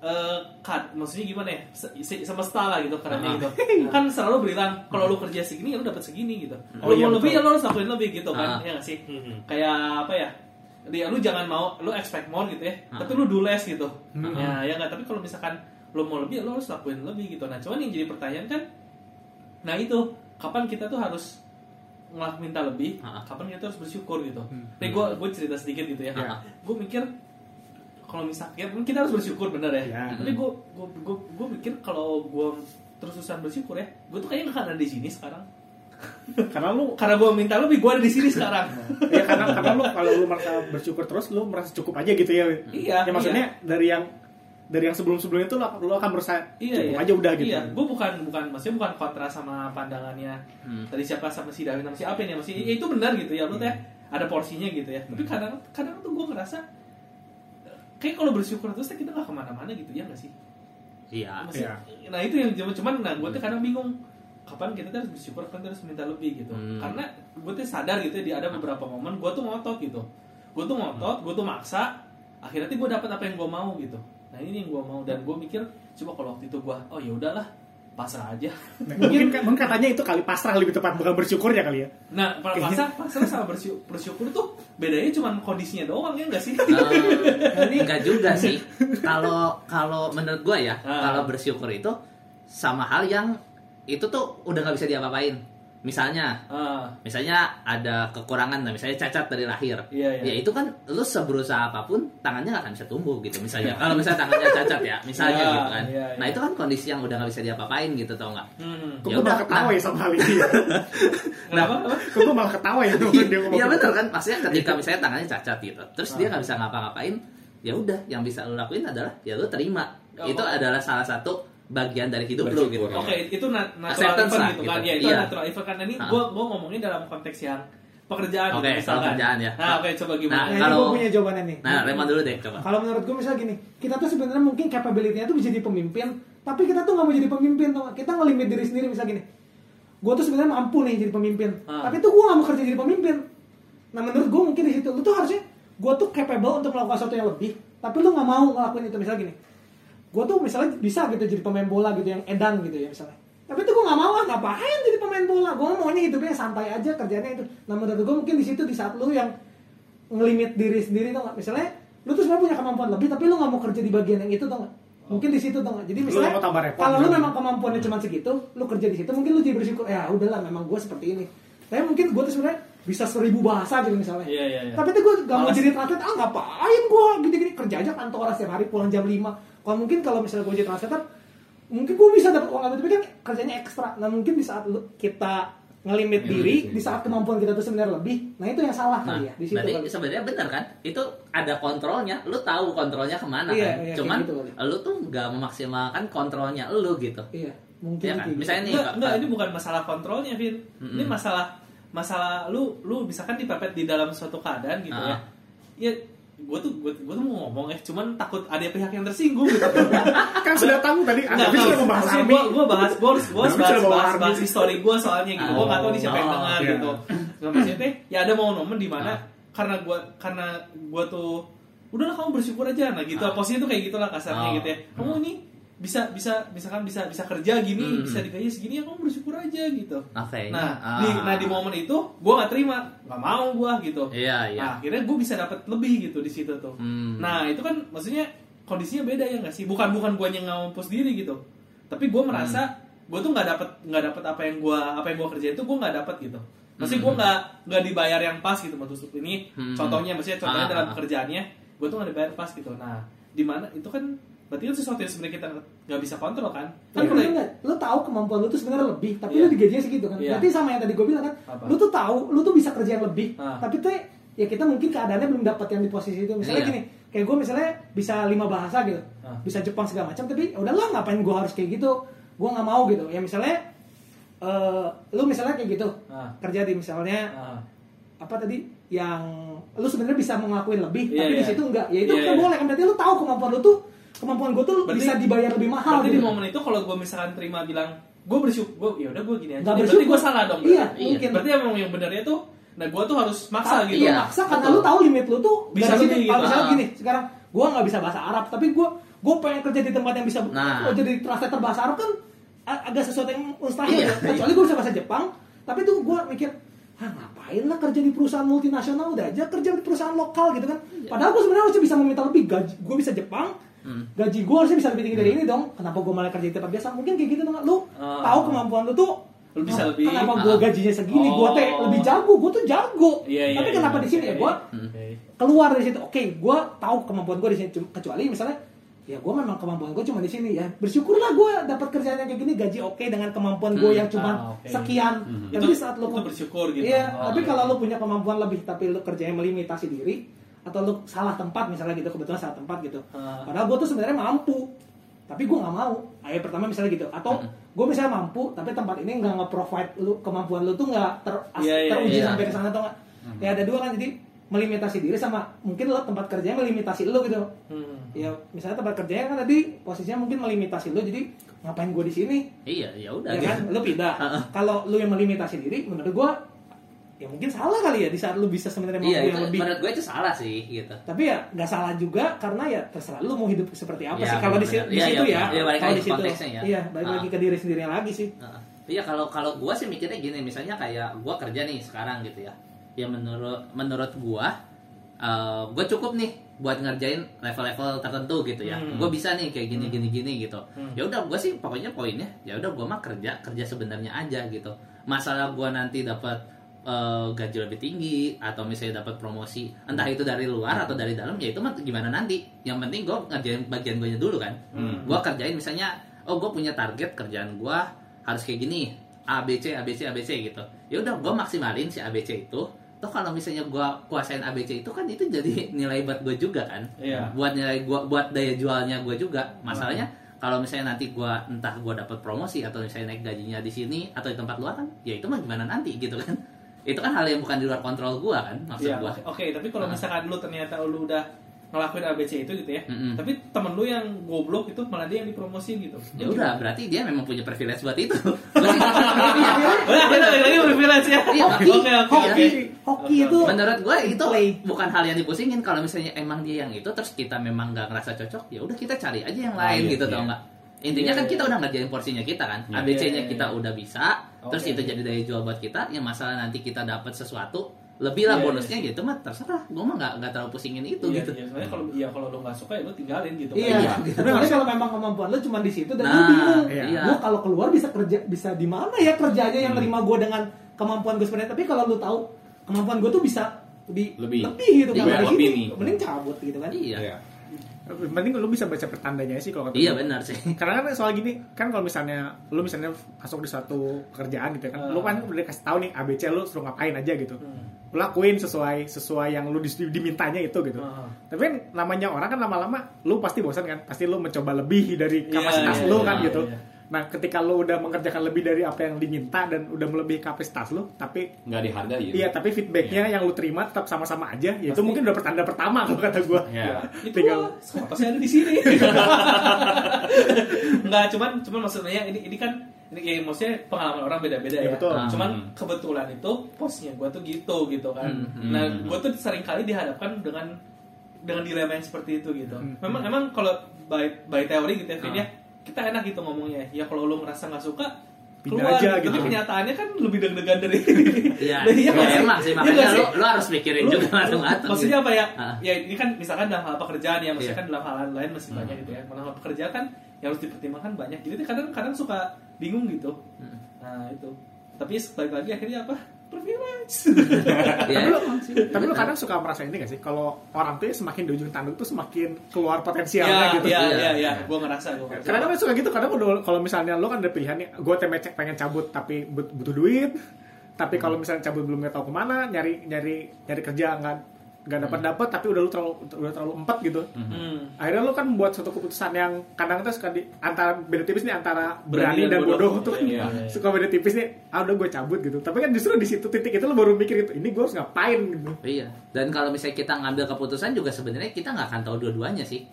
eh kad, maksudnya gimana ya? Se- se- semesta lah gitu kerennya Ah. gitu. kan selalu bilang kalau lu kerja segini ya lu dapat segini gitu. Oh, lu iya, mau lebih betul. ya lu harus lakuin lebih gitu kan. Ya nggak sih? Kayak apa ya? Dia lu jangan mau lu expect more gitu ya. Tapi lu do less gitu. Hmm. Ya, ya nggak tapi kalau misalkan lu mau lebih ya lu harus lakuin lebih gitu. Nah, cuman yang jadi pertanyaan kan nah itu kapan kita tuh harus ngelak minta lebih, kapan kita harus bersyukur gitu. Hmm. Nih gue gue cerita sedikit gitu ya. Ah. Gue mikir kalau misalnya kita harus bersyukur bener ya. Ya. Tapi gue gue gue gue mikir kalau gue terus terusan bersyukur ya, gue tuh kayaknya gak akan ada di sini sekarang. Karena lu Karena gue minta lebih, gue ada di sini sekarang. ya karena karena lu kalau lu merasa bersyukur terus lu merasa cukup aja gitu ya. Iya, Ya maksudnya dari yang dari yang sebelum-sebelumnya itu lu, lu akan berusaha iya, cukup iya. aja udah gitu. Iya, gue bukan bukan maksudnya bukan kontra sama pandangannya Hmm. tadi siapa sama si David sama si apa ya masih ya itu benar gitu ya lu teh ada porsinya gitu ya. Tapi kadang kadang tuh gue ngerasa kayak kalau bersyukur terus kita gak ke mana-mana gitu ya gak sih? iya Masih- Iya. Nah itu yang cuman cuman nah gue tuh kadang bingung kapan kita harus bersyukur kapan harus minta lebih gitu. Hmm. Karena gue tuh sadar gitu ya, di ada beberapa momen gue tuh ngotot gitu. Gue tuh ngotot, gue tuh maksa. Akhirnya tuh gue dapat apa yang gue mau gitu. Nah ini yang gue mau dan gue mikir coba kalau waktu itu gue oh ya udahlah pasrah aja. Nah, mungkin mungkin katanya itu kali pasrah lebih tepat bukan bersyukur ya kali ya. Nah pasrah pasrah sama bersyukur, bersyukur tuh bedanya cuma kondisinya doang ya enggak sih? Eh, enggak juga sih kalau kalau menurut gua ya Ah. kalau bersyukur itu sama hal yang itu tuh udah nggak bisa diapa-apain misalnya Ah, misalnya ada kekurangan nah, misalnya cacat dari lahir Iya, iya. ya itu kan lu seberusaha apa pun tangannya nggak akan bisa tumbuh gitu misalnya kalau misalnya tangannya cacat ya misalnya Iya, gitu kan iya, nah iya. itu kan kondisi yang udah nggak bisa diapa-apain gitu tau nggak hmm. Kok Ya udah, malah ketawa nah. ya sama hal ini. Kenapa? Apa? Kok gue malah ketawa ya dia ngomong Iya gitu. betul kan maksudnya ketika misalnya tangannya cacat gitu terus dia nggak bisa ngapa-ngapain ya udah yang bisa lu lakuin adalah ya lu terima Oh. itu adalah salah satu bagian dari hidup lu gitu. Oke, itu na- natural Acceptance event lah, gitu kan. gitu. Ya, itu Iya. natural event kan. Nah, Ini Ah. gua gua ngomongin dalam konteks yang pekerjaan Oke, gitu, kalau kerjaan ya. Nah, oke coba gimana? Nah, Nah, ini kalau- gue punya jawabannya nih. nah Raymond dulu deh coba Kalau menurut gue misalnya gini, kita tuh sebenarnya mungkin capability-nya tuh bisa jadi pemimpin, tapi kita tuh nggak mau jadi pemimpin tuh kita ngelimit diri sendiri misalnya gini gue tuh sebenarnya mampu nih jadi pemimpin Ah. tapi tuh gue gak mau kerja jadi pemimpin nah menurut gue mungkin di situ lu tuh harusnya gue tuh capable untuk melakukan sesuatu yang lebih tapi lu nggak mau ngelakuin itu misalnya gini gue tuh misalnya bisa gitu jadi pemain bola gitu yang edan gitu ya misalnya. Tapi tuh gue nggak mau ah ngapain jadi pemain bola? Gue maunya hidupnya santai aja kerjanya itu. Nah menurut gue mungkin di situ di saat lu yang ngelimit diri sendiri tuh nggak? Misalnya lu tuh sebenarnya punya kemampuan lebih tapi lu nggak mau kerja di bagian yang itu tuh nggak? Mungkin di situ tuh nggak? Jadi misalnya mau tambah repot kalau lu gitu. memang kemampuannya cuma segitu lu kerja di situ mungkin lu jadi bersyukur ya udahlah memang gue seperti ini. Tapi mungkin gue tuh sebenarnya bisa seribu bahasa gitu misalnya. Iya, iya, iya. tapi tuh gue gak mau Malas. jadi translator ah ngapain gue gini-gini? Kerja aja kantoran setiap hari pulang jam 5 kalau mungkin kalau misalnya gue jadi translator mungkin gue bisa dapat uang lebih tapi kan kerjanya ekstra nah mungkin di saat kita ngelimit diri di saat kemampuan kita tuh sebenarnya lebih nah itu yang salah Nah, kali ya di situ berarti kali. sebenarnya benar kan? Itu ada kontrolnya, lu tahu kontrolnya ke mana Iya, kan? iya, Cuman gitu lu tuh nggak memaksimalkan kontrolnya lu gitu. iya mungkin Iya kan? gitu. Misalnya nih, Enggak, enggak, ini bukan masalah kontrolnya, Vin. Ini masalah masalah lu lu misalkan dipepet di dalam suatu keadaan gitu ya. Ah. Ya gue tuh gue, tuh mau ngomong ya, cuman takut ada pihak yang tersinggung gitu. kan sudah tahu tadi Anda sudah membahas army gue gue bahas gue harus gue bahas bahas, bahas sih. history gue soalnya gitu. gue nggak tahu nih siapa yang Oh, dengar iya. gitu. Nggak maksudnya teh, ya ada momen-momen di mana Ah. karena gue karena gue tuh udahlah kamu bersyukur aja nah gitu Ah. posisinya tuh kayak gitulah kasarnya Oh. gitu ya. Kamu ini bisa bisa misalkan bisa bisa kerja gini Hmm. bisa digaji segini ya kamu bersyukur aja gitu. Oke. Nah, Ah. di, nah di momen itu gue nggak terima, nggak mau gue gitu. Iya, iya. Nah, akhirnya gue bisa dapat lebih gitu di situ tuh. Hmm. Nah itu kan maksudnya kondisinya beda ya nggak sih? Bukan bukan gue yang ngampus diri gitu, tapi gue merasa Hmm. gue tuh nggak dapat nggak dapat apa yang gue apa yang gue kerjain itu gue nggak dapat gitu. Maksudnya gue Hmm. nggak nggak dibayar yang pas gitu maksud ini Hmm. contohnya maksudnya contohnya Ah, dalam pekerjaannya gue tuh nggak dibayar pas gitu. Nah di mana itu kan berarti kan sesuatu yang sebenarnya kita nggak bisa kontrol kan? Kan Tapi kalau enggak, lu tahu kemampuan lu tuh sebenarnya lebih, tapi Iya. lu digajinya segitu kan. Iya. Berarti sama yang tadi gue bilang kan, Apa? lu tuh tahu, lu tuh bisa kerja yang lebih, Ah. tapi tuh ya kita mungkin keadaannya belum dapat yang di posisi itu. Misalnya Iya. gini, kayak gue misalnya bisa lima bahasa gitu, Ah. bisa Jepang segala macam, tapi ya udahlah ngapain gue harus kayak gitu, gue nggak mau gitu. Ya misalnya, eh, lu misalnya kayak gitu, Ah. kerja di misalnya Ah. apa tadi yang lu sebenarnya bisa mengelakuin lebih, Iya, tapi di iya. situ enggak. Ya itu Iya, kan iya. boleh kan berarti lu tahu kemampuan lu tuh kemampuan gue tuh Berarti- bisa dibayar lebih mahal. Berarti di gitu. momen itu kalau gue misalkan terima bilang gue bersyukur, gue ya udah gue gini aja. Nggak Berarti bersyukur. gue salah dong. Iya, berarti. mungkin. Berarti emang yang benarnya tuh, nah gue tuh harus maksa Ta- gitu. Iya, maksa karena lu tahu limit lu tuh Bisa situ. lebih Kalau gitu. misalnya Ah. gini, sekarang gua nggak bisa bahasa Arab, tapi gua gua pengen kerja di tempat yang bisa Nah. oh, jadi translator bahasa Arab kan agak sesuatu yang mustahil Iya. ya. Kecuali gua bisa bahasa Jepang, tapi tuh gua mikir ah ngapain lah kerja di perusahaan multinasional udah aja kerja di perusahaan lokal gitu kan padahal gua sebenarnya harusnya bisa meminta lebih gaji gua bisa Jepang Hmm. gaji gua harusnya bisa lebih tinggi dari ini dong kenapa gua malah kerja di tempat biasa mungkin kayak gitu dong lu Ah. tahu kemampuan lu tuh Lu bisa "Ah, lebih." kenapa gua Ah. gajinya segini gua teh Oh. lebih jago gua tuh jago Iya, iya, tapi iya. kenapa di sini ya gua Oke. keluar dari situ oke gue tahu kemampuan gue di sini kecuali misalnya ya gue memang kemampuan gue cuma di sini ya bersyukurlah gue dapat kerjaan yang kayak gini gaji oke dengan kemampuan gue Hmm, yang cuma ah, oke. sekian tapi Itu- di saat lo itu bersyukur gitu. iya Oh, tapi iya. kalau lo punya kemampuan lebih tapi lo kerjanya melimitasi diri atau lo salah tempat misalnya gitu kebetulan salah tempat gitu. Ah. padahal gue tuh sebenarnya mampu tapi gue nggak mau. Ayo pertama misalnya gitu. Atau gue misalnya mampu tapi tempat ini nggak nge-provide lu kemampuan lu tuh nggak ter, Iya, iya, teruji iya. sampai ke sana atau nggak? Ya ada dua kan jadi melimitasi diri sama mungkin lo tempat kerjanya melimitasi lo gitu. Hmm. ya misalnya tempat kerjanya kan tadi posisinya mungkin melimitasi lo jadi ngapain gue di sini? Iya, ya udah ya gitu. kan? Lo pindah. Kalau lo yang melimitasi diri menurut gue ya mungkin salah kali ya di saat lo bisa sebenarnya mau Iya, yang lebih menurut gue itu salah sih gitu. tapi ya nggak salah juga karena ya terserah lu mau hidup seperti apa Iya, sih kalau di, di Iya, situ iya, ya iya, balik kalau di situ konteksnya ya. iya balik Ah. lagi ke diri sendiri lagi sih Heeh. Iya kalau kalau gua sih mikirnya gini, misalnya kayak gua kerja nih sekarang gitu ya. Ya menurut menurut gua eh gua cukup nih buat ngerjain level-level tertentu gitu ya. Hmm. Gua bisa nih kayak gini gini gini gitu. Hmm. Ya udah gua sih pokoknya poinnya ya udah gua mah kerja kerja sebenarnya aja gitu. Masalah gua nanti dapat eh, gaji lebih tinggi atau misalnya dapat promosi entah itu dari luar atau dari dalam ya itu mah gimana nanti. Yang penting gua ngerjain bagian gue dulu kan. Hmm. Gua kerjain misalnya oh gue punya target kerjaan gua harus kayak gini A B C A B C A B C gitu ya udah gue maksimalin si A B C itu toh kalau misalnya gua kuasain A B C itu kan itu jadi nilai buat gue juga kan Iya. buat nilai gua buat daya jualnya gue juga masalahnya kalau misalnya nanti gua entah gua dapat promosi atau misalnya naik gajinya di sini atau di tempat luar kan ya itu mah gimana nanti gitu kan itu kan hal yang bukan di luar kontrol gua kan maksud Iya, gua. Oke, oke, tapi kalau misalkan lu ternyata lu udah ngelakuin ABC itu gitu ya Mm-mm. tapi temen lu yang goblok itu malah dia yang dipromosin gitu. Ya udah berarti dia memang punya privilege buat itu. Oh, ya, kita lagi privilege ya. Iya, oke hoki. oke. Oke hoki itu menurut gue itu Play. bukan hal yang dipusingin. Kalau misalnya emang dia yang itu terus kita memang nggak ngerasa cocok ya udah kita cari aja yang Ah, lain iya, gitu iya. tau nggak intinya Iya, kan iya. kita udah ngerjain porsinya kita kan Iya. ABC-nya Iya, iya, kita iya. udah bisa terus Oke. itu jadi daya jual buat kita yang masalah nanti kita dapat sesuatu lebih lah Iya, bonusnya gitu mah terserah gue mah nggak nggak terlalu pusingin itu Iya, gitu iya, sebenarnya kalau ya kalau lu nggak suka ya lu tinggalin gitu Iya, Iya, gitu. gitu. Tapi kalau memang kemampuan lu cuma di situ dan Nah, bingung. iya. Lu kalau keluar bisa kerja bisa di mana ya kerjanya yang terima gue dengan kemampuan gue sebenarnya. Tapi kalau lu tahu kemampuan gue tuh bisa lebih Lebih. gitu Iya, kan lebih sini, nih. mending cabut gitu kan. iya Iya. Yang penting lu bisa baca pertandanya sih kalau kata iya benar sih Karena kan soal gini, kan kalau misalnya lu misalnya masuk di suatu pekerjaan gitu ya kan, lu kan udah kasih tahu nih ABC lu suruh ngapain aja gitu. Lu lakuin sesuai sesuai yang lu dimintanya itu gitu. Heeh. Tapi kan namanya orang kan lama-lama lu pasti bosan kan, pasti lu mencoba lebih dari Iya, kapasitas iya, lu iya, kan iya, gitu. iya. Nah, ketika lu udah mengerjakan lebih dari apa yang diminta dan udah melebihi kapasitas lu, tapi Nggak dihargai. iya, tapi feedbacknya yang lu terima tetap sama-sama aja, ya itu mungkin udah pertanda pertama kalau kata gua. Iya. itu Tinggal- pasti ada di sini nggak cuman cuman maksudnya ini ini kan ini kayak maksudnya pengalaman orang beda-beda Iya, ya betul. cuman Hmm. kebetulan itu posnya gue tuh gitu gitu kan Hmm. nah Hmm. gue tuh sering kali dihadapkan dengan dengan dilema yang seperti itu gitu Hmm. memang emang kalau by by teori gitu ya Ah. ya kita enak gitu ngomongnya ya kalau lu ngerasa nggak suka Pindah keluar aja tapi gitu. kenyataannya kan lebih deg-degan dari Iya, dari- ya, nggak sih? emang sih Iya makanya nggak lu, sih? lu harus mikirin Lu- juga matang-matang. maksudnya apa ya Ah. ya ini kan misalkan dalam hal pekerjaan ya maksudnya Iya. kan dalam hal lain masih banyak gitu ya dalam hal pekerjaan kan yang harus dipertimbangkan banyak jadi kadang-kadang suka bingung gitu Hmm. nah itu tapi balik lagi akhirnya apa privilege Ya, tapi, lu, emang sih. tapi Benar. kadang suka merasa ini gak sih? Kalau orang tuh ya semakin di ujung tanduk tuh semakin keluar potensialnya ya gitu. ya Iya. ya ya gue ngerasa gue ngerasa Kadang kan suka gitu, kadang kalau misalnya lo kan ada pilihan nih, gue pengen cabut tapi but- butuh duit, tapi kalau misalnya cabut belum nggak tahu ke mana, nyari nyari nyari kerja nggak nggak dapat dapat, tapi udah lu terlalu udah terlalu empat gitu. Hmm. Akhirnya lo kan membuat suatu keputusan yang kadang tuh suka di antara beda tipis nih antara Berani berani, dan dan bodoh. bodoh, tuh kan Iya, iya. suka beda tipis nih. Ah udah gue cabut gitu. Tapi kan justru di situ titik itu lo baru mikir gitu, ini gue harus ngapain gitu. Iya. Dan kalau misalnya kita ngambil keputusan juga sebenarnya kita nggak akan tahu dua-duanya sih.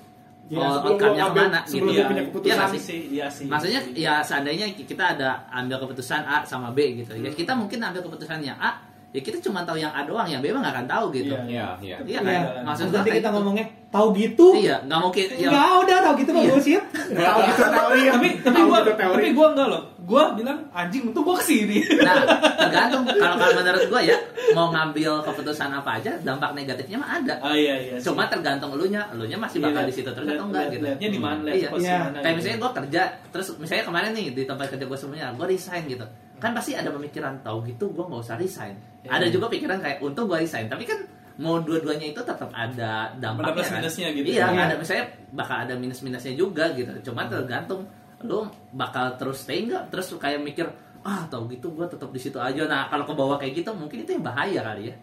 Ya, oh, outcome-nya ke mana gitu. lo punya keputusan. Iya nggak sih? sih iya sih Maksudnya ya seandainya kita ada ambil keputusan A sama B gitu. Ya kita mungkin ambil keputusan yang A, ya kita cuma tahu yang A doang, yang B mah nggak akan tahu gitu. Iya. Iya, iya. Iya Iya. kan? Maksud Terus gua nanti kayak kita gitu. ngomongnya tahu gitu. Iya, nggak mungkin. Ya, Enggak udah tahu gitu mah bullshit. Tahu gitu teori ya. tapi tapi gue gitu tapi gue enggak loh gue bilang anjing untuk gue ke sini Nah, tergantung kalau kalau menurut gua ya mau ngambil keputusan apa aja, dampak negatifnya mah ada. ah iya iya sih. Cuma tergantung elunya, elunya masih bakal Iya, di situ terus atau enggak gitu. lihatnya di mana lihat Iya. posisi Iya. mana Kayak gitu. misalnya gue kerja, terus misalnya kemarin nih di tempat kerja gue sebelumnya, gue resign gitu. Kan pasti ada pemikiran tahu gitu, gue nggak usah resign. Iya. Ada juga pikiran kayak untung gue resign, tapi kan mau dua-duanya itu tetap ada dampaknya plus kan. minusnya gitu. Iya, Iya. ada misalnya bakal ada minus-minusnya juga gitu. Cuma tergantung lu bakal terus stay nggak, terus kayak mikir ah tahu gitu gue tetap di situ aja. Nah kalau ke bawah kayak gitu mungkin itu yang bahaya kali ya.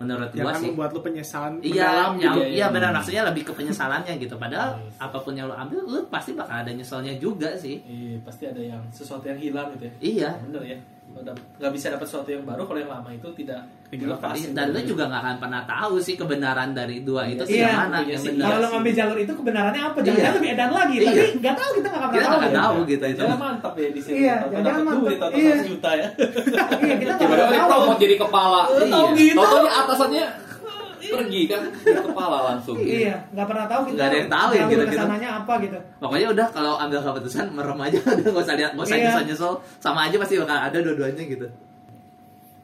Menurut yang gua akan sih. membuat lo penyesalan Iya, mendalam yang, gitu. ya. iya benar maksudnya lebih ke penyesalannya gitu. Padahal Yes. apa pun yang lo ambil, lo pasti bakal ada nyeselnya juga sih. Iya, pasti ada yang sesuatu yang hilang gitu ya. Iya. Bener ya. Udah nggak bisa dapat sesuatu yang baru kalau yang lama itu tidak dilepas. Iya, gitu. Dan lo juga nggak akan pernah tahu sih kebenaran dari dua itu sih Iya, yang mana iya yang benar. Kalau lo ngambil jalur itu kebenarannya apa? Iya. Jangan-jangan lebih edan lagi. Iya. Tapi nggak tahu kita nggak pernah nggak tahu. ya. tahu gitu itu. Jangan mantap ya di sini. Iya, jangan dapat mantap. duit, tahu-tahu Iya. 100 juta ya. Iya kita nggak tahu. jadi kepala. Lu tahu Iya. gitu. Atasannya pergi kan jadi kepala langsung. Iya, nggak pernah tahu kita. Nggak ada yang tahu ya jalur gitu-gitu. ke sananya apa gitu. Pokoknya udah kalau ambil keputusan merem aja udah nggak usah lihat, nggak usah Iya. nyesel nyesel sama aja pasti bakal ada dua-duanya gitu.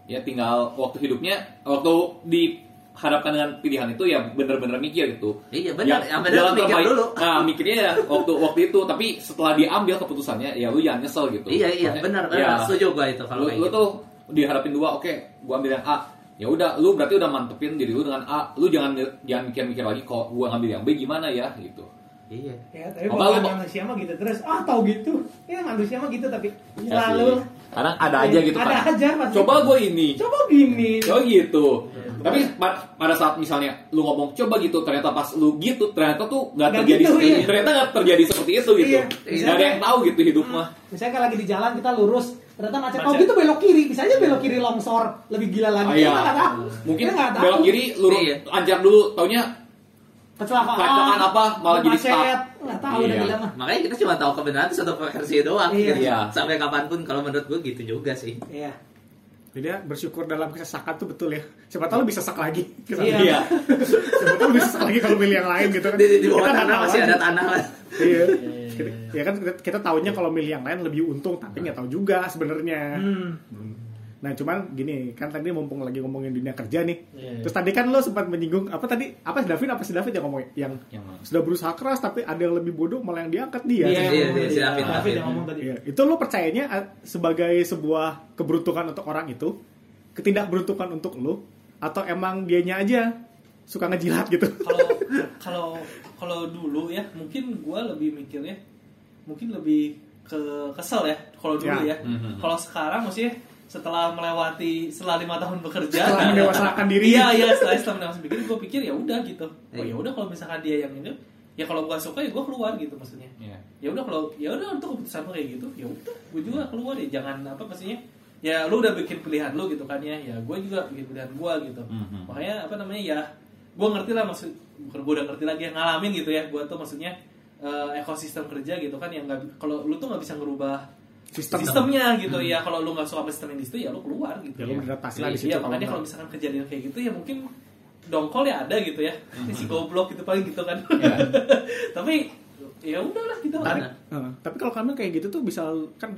Ya tinggal waktu hidupnya, waktu dihadapkan dengan pilihan itu ya bener-bener mikir gitu. Iya benar, Ya, yang benar jalan mikir terbaik- dulu. Nah mikirnya ya waktu waktu itu, tapi setelah diambil keputusannya ya lu jangan nyesel gitu. Iya iya Maksudnya, benar ya, benar setuju gua itu kalau lu, kayak lu gitu. tuh dihadapin dua, oke, gua ambil yang A. Ya udah, lu berarti udah mantepin diri lu dengan A. Lu jangan jangan mikir-mikir lagi kok gua ngambil yang B gimana ya gitu. Iya. Ya, tapi lu- manusia mah gitu terus. Ah, tahu gitu. Ya manusia mah gitu tapi selalu. Kadang ada aja gitu Ada kan. aja pasti. Coba gue ini. coba gini. Oh gitu. Tapi pa- pada saat misalnya lu ngomong coba gitu, ternyata pas lu gitu, ternyata tuh nggak terjadi gitu, seperti iya. ternyata nggak terjadi seperti itu gitu. Iya. Nggak ada yang tahu gitu hidup mah. Misalnya kalau lagi di jalan kita lurus, ternyata macet. Oh Macet. gitu belok kiri, bisa aja belok kiri longsor, lebih gila lagi. Ah, iya. Kita nggak tahu. Mungkin Kita nggak tahu. belok kiri lurus Iya. anjar dulu, taunya kecelakaan, Kecelakaan apa, malah jadi macet. stuck. nggak tahu Iya. udah bilang mah Makanya kita cuma tahu kebenaran itu satu versi doang. Iya. gitu. Iya. Sampai kapan pun kalau menurut gue gitu juga sih. iya Jadi ya, bersyukur dalam kesesakan tuh betul ya. Siapa tahu lu bisa sak lagi. Iya. Iya. Siapa tahu lu bisa sak lagi kalau milih yang lain gitu kan. Di, di, di bawah tanah masih ada tanah lah. Iya. Kita- Ya kan kita, kita tahunya kalau milih yang lain lebih untung, tapi nggak tahu juga sebenarnya. hmm. Nah cuman gini kan tadi mumpung lagi ngomongin dunia kerja nih. Iya. Terus tadi kan lo sempat menyinggung apa tadi apa si David apa si David yang ngomong yang Yang sudah berusaha keras tapi ada yang lebih bodoh malah yang diangkat dia. Iya, Iya, iya, iya, si David, David David. yang ngomong tadi. Iya, itu lo percayanya eh, sebagai sebuah keberuntungan untuk orang itu, ketidakberuntungan untuk lo, atau emang dianya aja suka ngejilat gitu? kalau kalau kalau dulu ya mungkin gue lebih mikirnya mungkin lebih ke kesel ya kalau dulu Ya. ya, Mhm. kalau sekarang maksudnya setelah melewati setelah lima tahun bekerja Setelah mendewasakan diri. iya iya setelah setelah mendewasakan diri gue pikir ya udah gitu oh Iya. ya udah kalau misalkan dia yang ini ya kalau gue suka ya gue keluar gitu maksudnya Iya. ya udah kalau ya udah untuk keputusan lo kayak gitu ya udah gue juga keluar ya jangan apa maksudnya ya lu udah bikin pilihan lu gitu kan ya ya gue juga bikin pilihan gue gitu Mhm. makanya apa namanya ya gue ngerti lah maksud bukan gue udah ngerti lagi yang ngalamin gitu ya gue tuh maksudnya eh, ekosistem kerja gitu kan yang nggak kalau lu tuh nggak bisa ngerubah Sistem. sistemnya gitu ya kalau lu nggak suka sama sistem di situ ya lu keluar gitu Ya lo beradaptasi lah di situ. Iya, kalau makanya nggak. kalau misalkan kejadian kayak gitu ya mungkin dongkol ya ada gitu ya. Ini si goblok gitu paling gitu kan. Tapi ya udahlah gitu Tapi, kan. eh, tapi kalau kamu kayak gitu tuh bisa kan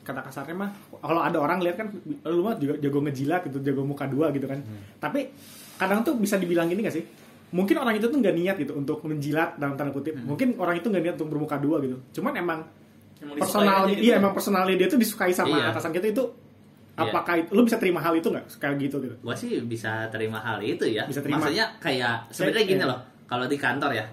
kata kasarnya mah kalau ada orang lihat kan lu mah juga jago ngejilat gitu jago muka dua gitu kan tapi kadang tuh bisa dibilang gini gak sih mungkin orang itu tuh nggak niat gitu untuk menjilat dalam tanda kutip mungkin orang itu nggak niat untuk bermuka dua gitu cuman emang Emang personalnya gitu. iya emang personalnya dia tuh disukai sama Iya. atasan kita itu Iya. apakah itu, lu bisa terima hal itu nggak kayak gitu gitu Gue sih bisa terima hal itu ya. Bisa terima. Maksudnya kayak sebenarnya gini iya. loh. Kalau di kantor ya,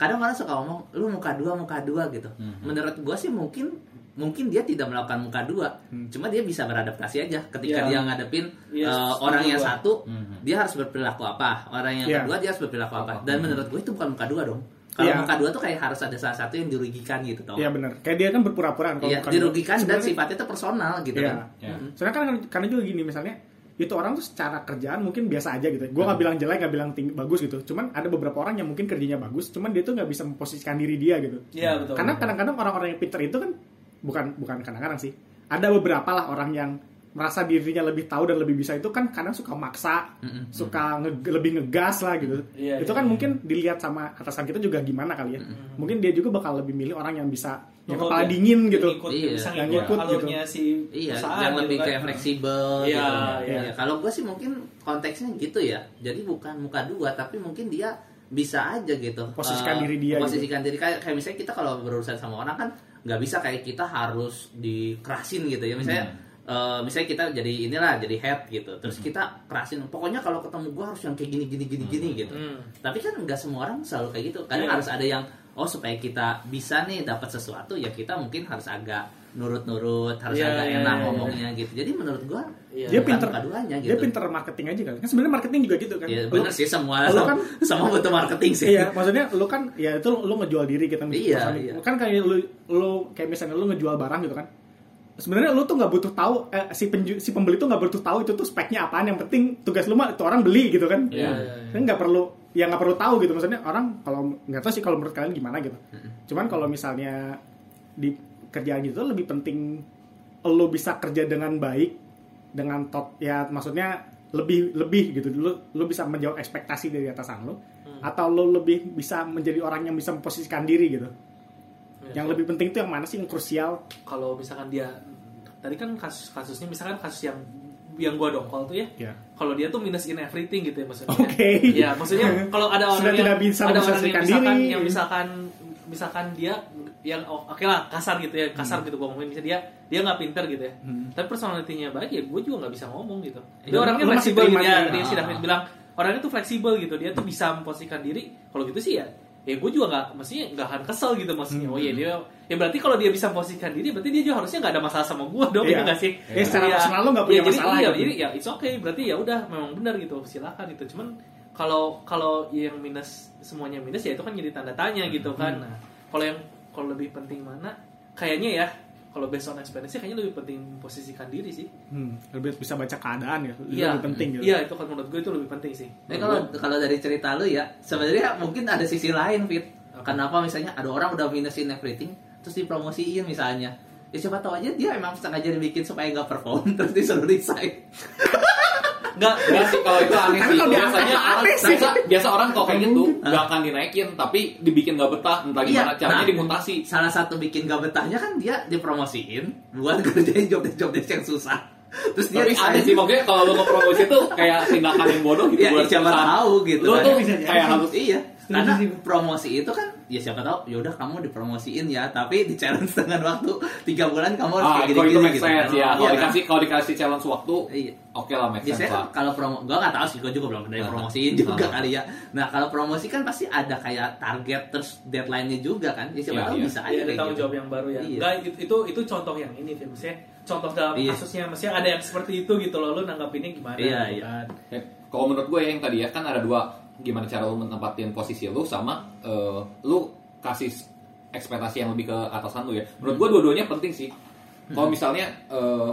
kadang orang suka ngomong lu muka dua muka dua gitu. Mhm. Menurut gue sih mungkin mungkin dia tidak melakukan muka dua, Hmm. cuma dia bisa beradaptasi aja ketika Iya. dia ngadepin Iya, eh, setuju orang yang gua. satu, Mhm. dia harus berperilaku apa, orang yang Iya. kedua dia harus berperilaku apa. Dan Mhm. menurut gue itu bukan muka dua dong. Kalau Iya. muka dua tuh kayak harus ada salah satu yang dirugikan gitu tau. Iya benar kayak dia kan berpura-pura kalau Iya, bukan- dirugikan dan sebenarnya- sifatnya itu personal gitu Iya. kan. Iya. Mhm. Soalnya kan karena juga gini misalnya itu orang tuh secara kerjaan mungkin biasa aja gitu. Gue nggak bilang jelek, nggak bilang tinggi, bagus gitu. Cuman ada beberapa orang yang mungkin kerjanya bagus, cuman dia tuh nggak bisa memposisikan diri dia gitu. Iya betul. Karena kadang-kadang orang-orang yang pinter itu kan bukan bukan kadang-kadang sih. Ada beberapa lah orang yang merasa dirinya lebih tahu dan lebih bisa itu kan kadang suka maksa, Mm-mm. suka nge- lebih ngegas lah gitu. Iya, itu iya, kan iya. mungkin dilihat sama atasan kita juga gimana kali ya. Mungkin dia juga bakal lebih milih orang yang bisa yang Nurut kepala ya. dingin gitu. Ngikut, Iya. bisa Yang ngikut si Iya, perusahaan yang gitu lebih kan. kayak fleksibel Iya, gitu. iya. Ya, kalau gue sih mungkin konteksnya gitu ya. Jadi bukan muka dua, tapi mungkin dia bisa aja gitu. Posisikan Eh, diri dia Posisikan diri kayak, kayak misalnya kita kalau berurusan sama orang kan nggak bisa kayak kita harus dikerasin gitu ya. Misalnya eh, misalnya kita jadi inilah jadi head gitu. Terus kita kerasin. Pokoknya kalau ketemu gue harus yang kayak gini gini gini gini gitu. Hmm. Tapi kan nggak semua orang selalu kayak gitu. Kadang Iya. harus ada yang oh supaya kita bisa nih dapat sesuatu ya kita mungkin harus agak nurut-nurut, harus Iya, agak iya, enak iya. ngomongnya gitu. Jadi menurut gua Iya. Dia pinter, keduanya dia gitu. pinter marketing aja kali. Kan sebenarnya marketing juga gitu kan. Lu- bener sih semua lu kan- semua butuh marketing sih. Iya, maksudnya lu kan ya itu lu ngejual diri kita Iya, misalnya. iya. Kan kayak lu lu kayak misalnya lu ngejual barang gitu kan. Sebenarnya lu tuh nggak butuh tahu eh, si penju, si pembeli tuh nggak butuh tahu itu tuh speknya apaan. Yang penting tugas lu mah itu orang beli gitu kan. Iya, iya, iya. Kan nggak perlu ya nggak perlu tahu gitu maksudnya orang kalau nggak tahu sih kalau menurut kalian gimana gitu. Cuman kalau misalnya di kerjaan gitu lebih penting lu bisa kerja dengan baik dengan top ya maksudnya lebih lebih gitu. Lu lu bisa menjawab ekspektasi dari atasan lu atau lu lebih bisa menjadi orang yang bisa memposisikan diri gitu. Iya. yang lebih penting itu yang mana sih? Yang krusial. Kalau misalkan dia tadi kan kasus kasusnya misalkan kasus yang yang gua dongkol tuh ya ya. kalau dia tuh minus in everything gitu ya maksudnya. Oke. ya maksudnya kalau ada Sudah orang yang tidak bisa ada orang yang misalkan diri. yang misalkan misalkan dia yang oh, oke lah kasar gitu ya kasar gitu gua ngomongin misalnya dia dia nggak pinter gitu ya Hmm. tapi personalitinya baik ya gue juga nggak bisa ngomong gitu dia Ya, orangnya fleksibel gitu terima ya dia. dia si Ah. David bilang orangnya tuh fleksibel gitu dia tuh bisa memposisikan diri kalau gitu sih ya ya gue juga nggak maksudnya nggak akan kesel gitu maksudnya Hmm. oh iya dia ya berarti kalau dia bisa memposisikan diri berarti dia juga harusnya nggak ada masalah sama gue dong Iya. ya nggak sih Ya, secara Iya. personal lu nggak punya Iya, jadi, masalah iya, gitu. jadi ya it's okay berarti ya udah memang benar gitu silakan gitu cuman kalau kalau yang minus semuanya minus ya itu kan jadi tanda tanya gitu kan Hmm. nah kalau yang kalau lebih penting mana kayaknya ya kalau based on experience kayaknya lebih penting posisikan diri sih hmm, lebih bisa baca keadaan ya itu Iya. lebih penting gitu iya itu kalau menurut gue itu lebih penting sih Tapi kalau kalau dari cerita lu ya, sebenarnya mungkin ada sisi lain, Fit. Apa? Kenapa misalnya ada orang udah minusin everything, terus dipromosiin misalnya. Ya siapa tahu aja dia emang sengaja dibikin supaya nggak perform, terus disuruh resign. Enggak, Enggak sih kalau itu aneh sih. Biasanya orang aneh sih. biasa, biasa orang kalau kayak gitu nggak akan dinaikin, tapi dibikin nggak betah, entah gimana Iya, caranya nah. dimutasi. Salah satu bikin gak betahnya kan dia dipromosiin buat kerjain job desk job desk yang susah. Terus dia Tapi aneh sih maksudnya kalau lu nge-promosi itu kayak tindakan yang bodoh gitu Ya, buat siapa tahu gitu Lu kan. tuh Bisa jadi kayak harus Iya, karena promosi itu kan ya siapa tahu yaudah kamu dipromosiin ya, tapi di challenge dengan waktu tiga bulan kamu harus ah, kayak itu make gitu. sense ya. Kalau Iya, kan? dikasih kalau dikasih challenge waktu, Iya. oke lah make sense Biasanya lah. kan kalau promo, gua nggak tahu sih, gua juga belum pernah Ah. promosiin juga kali ya. Nah kalau promosi kan pasti ada kayak target terus deadline-nya juga kan. Ya siapa Iya, tahu iya. bisa aja Iya, ada tanggung gitu. jawab yang baru ya. Iya. Enggak, itu, itu itu contoh yang ini, Fit. Maksudnya contoh dalam Iya. kasusnya, maksudnya ada yang seperti itu gitu loh, lu nanggapinnya gimana Iya, gitu iya. kan. Ya, kalau menurut gue yang tadi ya kan ada dua gimana cara lu menempatin posisi lu sama eh, lu kasih ekspektasi yang lebih ke atasan lu ya. Menurut gue dua-duanya penting sih. Kalau misalnya eh,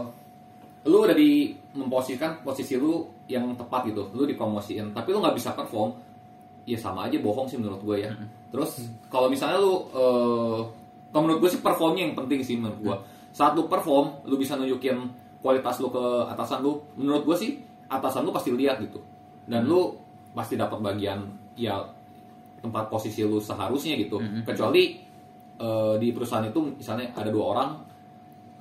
lu udah di memposisikan posisi lu yang tepat gitu, lu dipromosiin, tapi lu nggak bisa perform, ya sama aja bohong sih menurut gue ya. Terus kalau misalnya lu, eh, kalau menurut gue sih performnya yang penting sih menurut gue. Saat lu perform, lu bisa nunjukin kualitas lu ke atasan lu. Menurut gue sih atasan lu pasti lihat gitu, dan lu pasti dapat bagian ya tempat posisi lu seharusnya gitu. Kecuali eh, di perusahaan itu misalnya ada dua orang,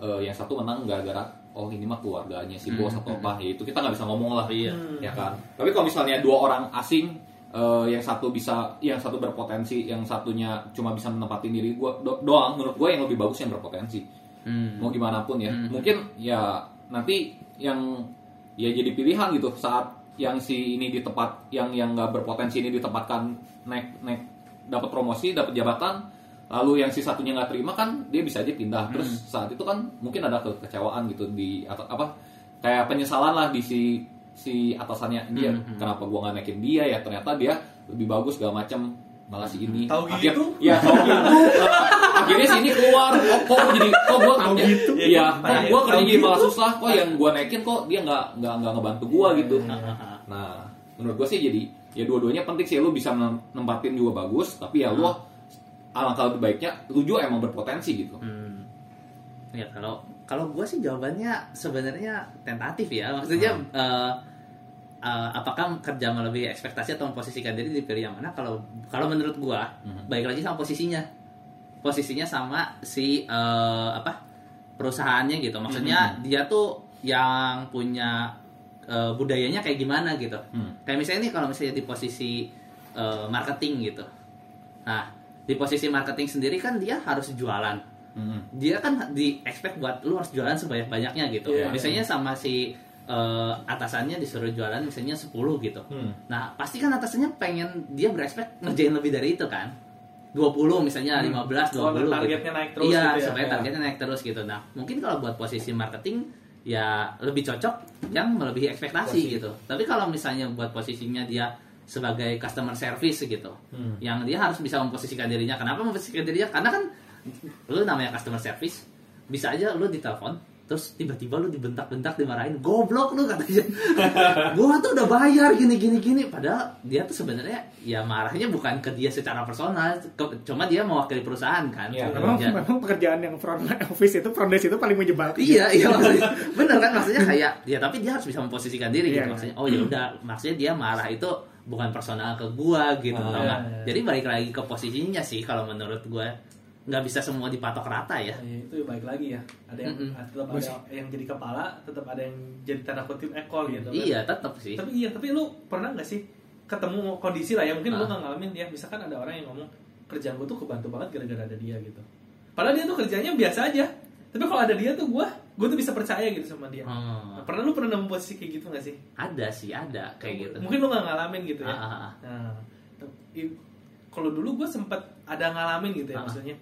eh, yang satu menang gara-gara oh ini mah keluarganya si bos atau apa, ya itu kita nggak bisa ngomong lah Iya. ya kan. Tapi kalau misalnya dua orang asing eh, yang satu bisa yang satu berpotensi, yang satunya cuma bisa menempatin diri gua do- doang menurut gue yang lebih bagus yang berpotensi. Hmm. Mau gimana pun ya. Hmm. Mungkin ya nanti yang ya jadi pilihan gitu saat yang si ini di tempat yang yang nggak berpotensi ini ditempatkan naik naik dapat promosi, dapat jabatan, lalu yang si satunya nggak terima kan dia bisa aja pindah. Terus saat itu kan mungkin ada kekecewaan gitu di atau apa kayak penyesalan lah di si si atasannya dia Hmm. kenapa gua nggak naikin dia ya ternyata dia lebih bagus segala macam malah si ini Tahu gitu? ya tahu gitu akhirnya sini keluar kok, kok jadi kok gua Tahu kerja- gitu? iya kok Tahu gua kerja gitu? malah susah kok yang gua naikin kok dia nggak nggak nggak ngebantu gua gitu nah menurut gua sih jadi ya dua-duanya penting sih lu bisa nempatin juga bagus tapi ya lu alangkah lebih baiknya lu juga emang berpotensi gitu Hmm. Ya kalau kalau gue sih jawabannya sebenarnya tentatif ya. Maksudnya eh, eh, apakah kerja melebihi ekspektasi atau memposisikan diri dipilih yang mana? Kalau kalau menurut gue, Mhm. baik lagi sama posisinya. Posisinya sama si eh, apa perusahaannya gitu. Maksudnya dia tuh yang punya eh, budayanya kayak gimana gitu. Hmm. Kayak misalnya nih kalau misalnya di posisi eh, marketing gitu. Nah, di posisi marketing sendiri kan dia harus jualan. Hmm. Dia kan di expect buat lu harus jualan sebanyak-banyaknya gitu. Iya. Misalnya sama si eh, atasannya disuruh jualan misalnya 10 gitu. Hmm. Nah, pasti kan atasannya pengen dia berekspek ngerjain lebih dari itu kan. 20 misalnya 15 20 Oh, gitu. targetnya naik terus Iya, gitu ya. supaya Iya. targetnya naik terus gitu. Nah, mungkin kalau buat posisi marketing ya lebih cocok yang melebihi ekspektasi Posisi. gitu. Tapi kalau misalnya buat posisinya dia sebagai customer service gitu, Hmm. yang dia harus bisa memposisikan dirinya. Kenapa memposisikan dirinya? Karena kan lu namanya customer service, bisa aja lu ditelepon, terus tiba-tiba lu dibentak-bentak, dimarahin, goblok lu katanya. gua tuh udah bayar gini gini gini, padahal dia tuh sebenarnya ya marahnya bukan ke dia secara personal, ke- cuma dia mewakili perusahaan kan. Iya, Memang, Ya. memang pekerjaan yang front office itu front desk itu paling menyebalkan. Iya, iya maksudnya bener kan maksudnya kayak ya tapi dia harus bisa memposisikan diri Iya, gitu iya. maksudnya. Oh ya udah, maksudnya dia marah itu bukan personal ke gua gitu tau iya, nggak? iya. Jadi balik lagi ke posisinya sih kalau menurut gua nggak bisa semua dipatok rata ya. Nah, itu baik lagi ya. Ada yang Mm-mm. tetap ada yang jadi kepala, tetap ada yang jadi tanda kutip ekol gitu. kan. Iya, tetap sih. Tapi iya, tapi lu pernah nggak sih ketemu kondisi lah ya mungkin lu Ah. nggak ngalamin ya. Misalkan ada orang yang ngomong kerjaan gua tuh kebantu banget gara-gara ada dia gitu. Padahal dia tuh kerjanya biasa aja. Tapi kalau ada dia tuh gua, gua tuh bisa percaya gitu sama dia. Hmm, Nah, pernah lu pernah nemu posisi kayak gitu gak sih? ada sih, ada kayak gitu. Mungkin lu gak ngalamin gitu ya. Ah, ah, ah. Nah, kalau dulu gue sempet ada ngalamin gitu ya Ah. maksudnya.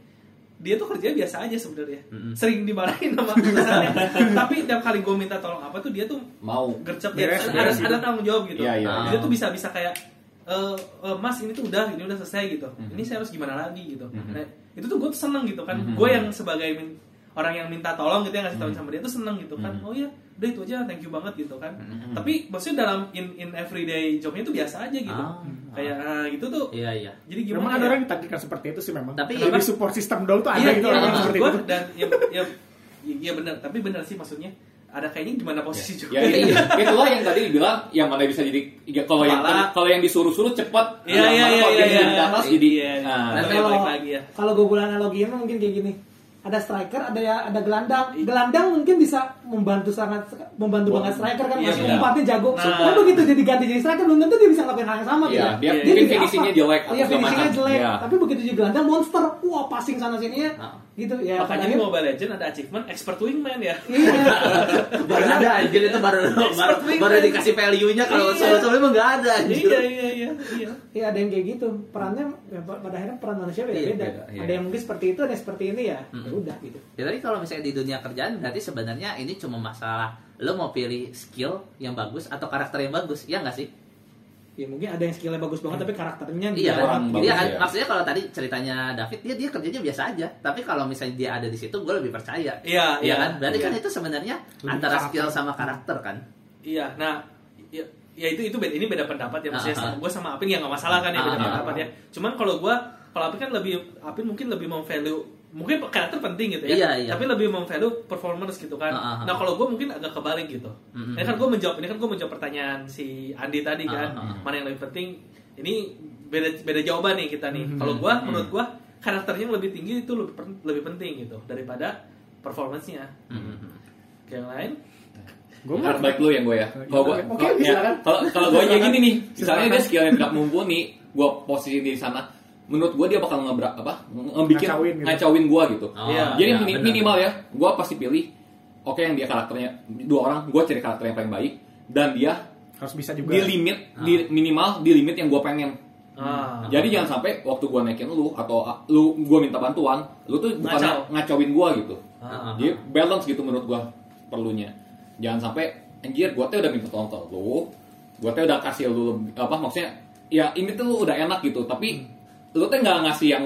Dia tuh kerja biasa aja sebenarnya. Mm-mm. Sering dimarahin sama atasannya. Tapi tiap kali gue minta tolong apa tuh dia tuh mau gercep ya, ada, ada tanggung jawab gitu. Iya, iya. Dia tuh bisa bisa kayak eh eh, Mas ini tuh udah ini udah selesai gitu. Mhm. Ini saya harus gimana lagi gitu. Mhm. Nah, itu tuh gue tuh seneng gitu kan. Mhm. Gue yang sebagai orang yang minta tolong gitu ya ngasih tahu Hmm. sama dia tuh seneng gitu kan Hmm. oh iya udah itu aja thank you banget gitu kan Hmm. tapi maksudnya dalam in in everyday jobnya itu biasa aja gitu Ah. kayak ah, gitu tuh Iya iya. jadi Memang gimana ada ya? orang yang ditakdirkan seperti itu sih memang. Tapi- Tapi di support system dong tuh ada iya, gitu iya, orang maksud seperti gua, itu. dan ya, ya, iya benar tapi benar sih maksudnya ada kayaknya di mana posisi juga Ya, iya. itulah yang tadi dibilang yang mana bisa jadi ya, kalau yang kalau yang disuruh-suruh cepat Iya, iya, mana iya, kalau iya, iya. di atas jadi Iya, iya. nah, kalau lagi ya. kalau gue bulan analoginya mungkin kayak gini ada striker ada ya ada gelandang gelandang mungkin bisa membantu sangat membantu Wah, banget striker kan iya, masih benar. umpatnya jago Nah. tapi begitu jadi ganti jadi striker belum tentu dia bisa ngelakuin hal yang sama Iya, gitu dia Iya, mungkin jadi finishingnya apa? jelek iya finishingnya jelek Iya. tapi begitu jadi gelandang monster wah passing sana sini ya Ah. gitu ya makanya di akhirnya- Mobile Legend ada achievement expert wingman ya iya Baru ada anjir itu baru baru, baru dikasih value-nya kalau Iya. sebelum-sebelumnya emang nggak ada anjir. iya iya iya iya Iya ada yang kayak gitu perannya ya, pa- pada akhirnya peran manusia. Iya, beda, iya. Ada yang mungkin seperti itu, ada yang seperti ini ya. Ya udah gitu. Ya tapi kalau misalnya di dunia kerjaan berarti sebenarnya ini cuma masalah lo mau pilih skill yang bagus atau karakter yang bagus, ya nggak sih? Ya mungkin ada yang skillnya bagus banget tapi karakternya Iya kan? bagus Iya kan? ya. Maksudnya kalau tadi ceritanya David dia dia kerjanya biasa aja. Tapi kalau misalnya dia ada di situ gue lebih percaya. Iya, Iya iya. kan? Berarti Iya. kan itu sebenarnya Lebih antara karakter. skill sama karakter kan? iya nah ya, ya itu itu beda ini beda pendapat ya maksudnya Ah, ah. gue sama Apin ya nggak masalah kan ya beda Ah, ah, pendapat ya cuman kalau gue kalau Apin kan lebih Apin mungkin lebih memvalue mungkin karakter penting gitu ya Iya, iya. tapi lebih memvalue performance gitu kan Ah, ah, ah. nah kalau gue mungkin agak kebalik gitu Mm-mm. ini kan gue menjawab ini kan gue menjawab pertanyaan si Andi tadi kan Ah, ah, ah. mana yang lebih penting ini beda beda jawaban nih kita nih kalau gue menurut gue karakternya yang lebih tinggi itu lebih lebih penting gitu daripada performance-nya Mhm. yang lain Gue Karena baik lu yang gue ya. Kalau gue, Oke, ya, silakan. kalau kalau gue aja gini nih, misalnya Silakan. dia skill yang tidak mumpuni, gue posisi di sana, menurut gue dia bakal ngebrak apa, ngebikin Ngacauin gitu. ngacauin gue gitu. Oh, Iya. Jadi iya, mini- benar. minimal ya, gue pasti pilih, oke yang dia karakternya dua orang, gue cari karakter yang paling baik, dan dia harus bisa juga. di limit, di minimal di limit yang gue pengen. ah. Jadi jangan sampai waktu gue naikin lu atau ah, lu gue minta bantuan, lu tuh bukan Ngacau. ngacauin gue gitu. Ah. Jadi balance gitu menurut gua perlunya. Jangan sampai anjir gua teh udah minta tolong ke lu. Gua teh udah kasih lu apa maksudnya ya ini tuh lu udah enak gitu, tapi lu teh nggak ngasih yang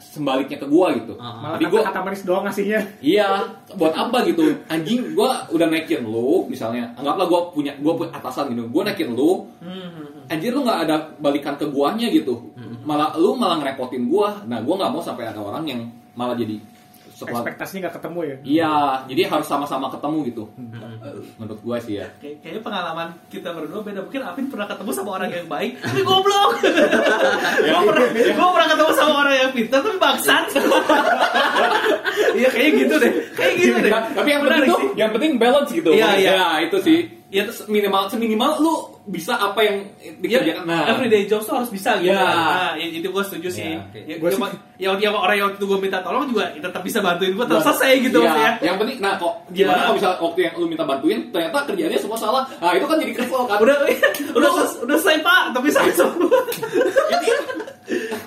sembaliknya ke gua gitu. Malah Jadi gua kata-kata manis doang ngasihnya. iya, buat apa gitu? Anjing gua udah naikin lu misalnya. Anggaplah gua punya gua punya atasan gitu. Gua naikin lu, Hmm. anjir lu nggak ada balikan ke guanya gitu. Malah lu malah ngerepotin gua. Nah, gua nggak mau sampai ada orang yang malah jadi setelah Ekspektasinya nggak ketemu ya. Iya, jadi harus sama-sama ketemu gitu. Menurut gua sih ya. Kay- kayaknya pengalaman kita berdua beda. Mungkin Apin pernah ketemu sama orang yang baik, tapi goblok. Ya, gue pernah, gua pernah ketemu sama orang yang pintar tapi bangsat. Iya kayaknya gitu deh. Kayak gitu deh. Tapi yang penting tuh, sih. yang penting balance gitu. Iya, iya. Ya, itu sih. Ya terus minimal seminimal lu bisa apa yang Ya, dikerjakan. Nah, everyday jobs tuh harus bisa gitu. Iya. Nah, ya, itu gue setuju sih. Iya, oke. Ya, Gua ya, sih- ya, ya, orang yang waktu gue minta tolong juga ya tetap bisa bantuin gue terus selesai gitu Iya, maksudnya. Yang penting, nah kok gimana Iya. kalau misalnya waktu yang lu minta bantuin ternyata kerjanya semua salah. Nah, itu kan jadi kesel kan. Udah, udah, udah selesai pak, tapi saya semua.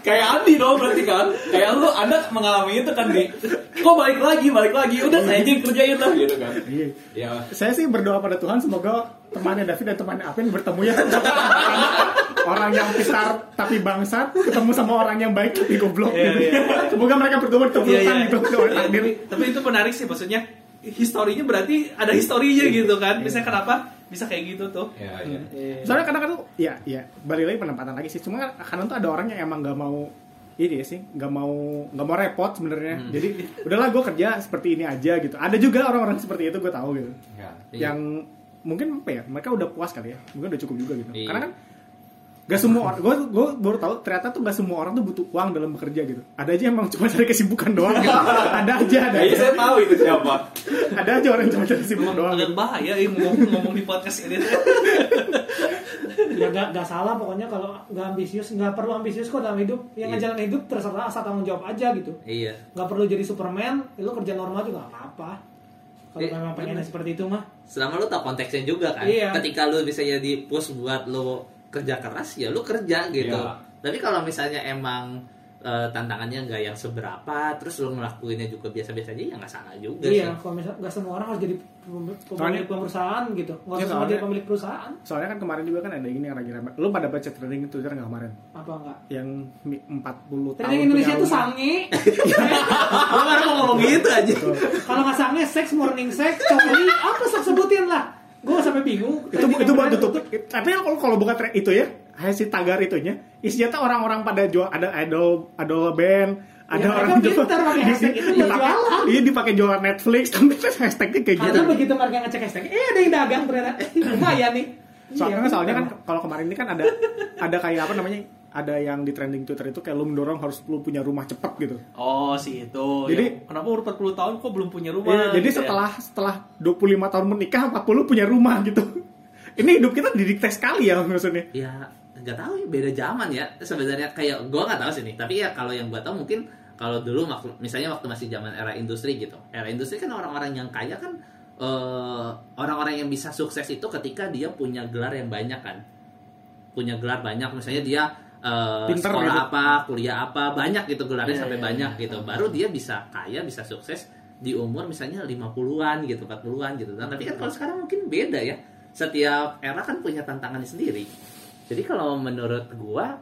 Kayak Andi dong berarti kan. Kayak lu Anda mengalami itu kan nih. Kok balik lagi, balik lagi. Udah saya aja kerjain lah gitu kan. Iya. Ya. Saya sih berdoa pada Tuhan semoga temannya David dan temannya Apin bertemu ya. orang yang pintar tapi bangsat ketemu sama orang yang baik tapi goblok. Iya, gitu. iya. Semoga mereka berdua bertemu Iya, iya. gitu. Iya, tapi itu menarik sih maksudnya historinya berarti ada historinya gitu kan misalnya kenapa bisa kayak gitu tuh Ya, ya. Eh, Soalnya kadang-kadang tuh, ya, ya, balik lagi penempatan lagi sih. Cuma kadang tuh ada orang yang emang nggak mau ini sih, nggak mau nggak mau repot sebenarnya. Hmm. Jadi udahlah gue kerja seperti ini aja gitu. Ada juga orang-orang seperti itu gue tahu gitu. Ya. Iya. Yang mungkin apa ya? Mereka udah puas kali ya. Mungkin udah cukup juga gitu. Iya. Karena kan Gak semua orang, gue, gue baru tahu ternyata tuh gak semua orang tuh butuh uang dalam bekerja gitu. Ada aja emang cuma cari kesibukan doang. Gitu. ada aja, ada aja, saya tahu itu siapa. ada aja orang yang cuma cari kesibukan doang. agak Gitu. bahaya ini ngomong, ngomong di podcast ini ya gak, gak salah pokoknya kalau nggak ambisius nggak perlu ambisius kok dalam hidup yang Iya. ngejalan hidup terserah asal tanggung jawab aja gitu Iya. nggak perlu jadi Superman ya lu kerja normal juga nggak apa-apa kalau Eh, memang pengennya seperti itu mah Selama lu tau konteksnya juga kan. Iya. Ketika lu bisa jadi push buat lu kerja keras, ya lu kerja gitu. Iya. Tapi kalau misalnya emang eh, tantangannya nggak yang seberapa terus lu ngelakuinnya juga biasa-biasa aja ya nggak salah juga Iya, sih kalau misalnya nggak semua orang harus jadi pem- Soalnya- pemilik perusahaan gitu. Nggak usah semua jadi pemilik perusahaan. Soalnya kan kemarin juga kan ada ini yang lagi rame. Lu pada baca trending Twitter nggak kemarin? Apa enggak? Yang mi- 40 tahun Trending Indonesia punya tuh rumah. sange. Gua baru mau ngomong gitu aja. Kalau nggak sange, seks, morning sex, coli, apa sebutin lah. Gue sampai bingung. itu itu buat tutup. Tapi kalau kalau bukan tre- itu ya, hasil tagar itunya, isinya tuh orang-orang pada jual ada idol idol band, ada Ya, orang pintar pakai hashtag itu dipakai- jualan. Iya dipakai jualan Netflix, tapi hashtagnya kayak gitu. Karena begitu mereka ngecek hashtag, eh ada yang dagang ternyata. Lumayan nih. Soalnya, Iya, soalnya kan kalau kemarin ini kan ada ada kayak apa namanya? Ada yang di trending Twitter itu kayak lu mendorong harus lu punya rumah cepet gitu. Oh si itu. Jadi- Yang kenapa umur 40 tahun kok belum punya rumah? Iya, jadi gitu ya? setelah setelah 25 tahun menikah 40 punya rumah gitu. Ini hidup kita didikte sekali ya maksudnya. ya nggak tahu ya beda zaman ya sebenarnya kayak gua nggak tahu sih nih tapi ya kalau yang gua tahu mungkin kalau dulu misalnya waktu masih zaman era industri gitu era industri kan orang-orang yang kaya kan eh, orang-orang yang bisa sukses itu ketika dia punya gelar yang banyak kan punya gelar banyak misalnya dia eh, Pinter sekolah gitu. apa kuliah apa banyak gitu gelarnya Iya, sampai iya, banyak iya. gitu baru dia bisa kaya bisa sukses di umur misalnya 50-an gitu 40-an gitu Nah, tapi kan kalau sekarang mungkin beda ya setiap era kan punya tantangannya sendiri jadi kalau menurut gua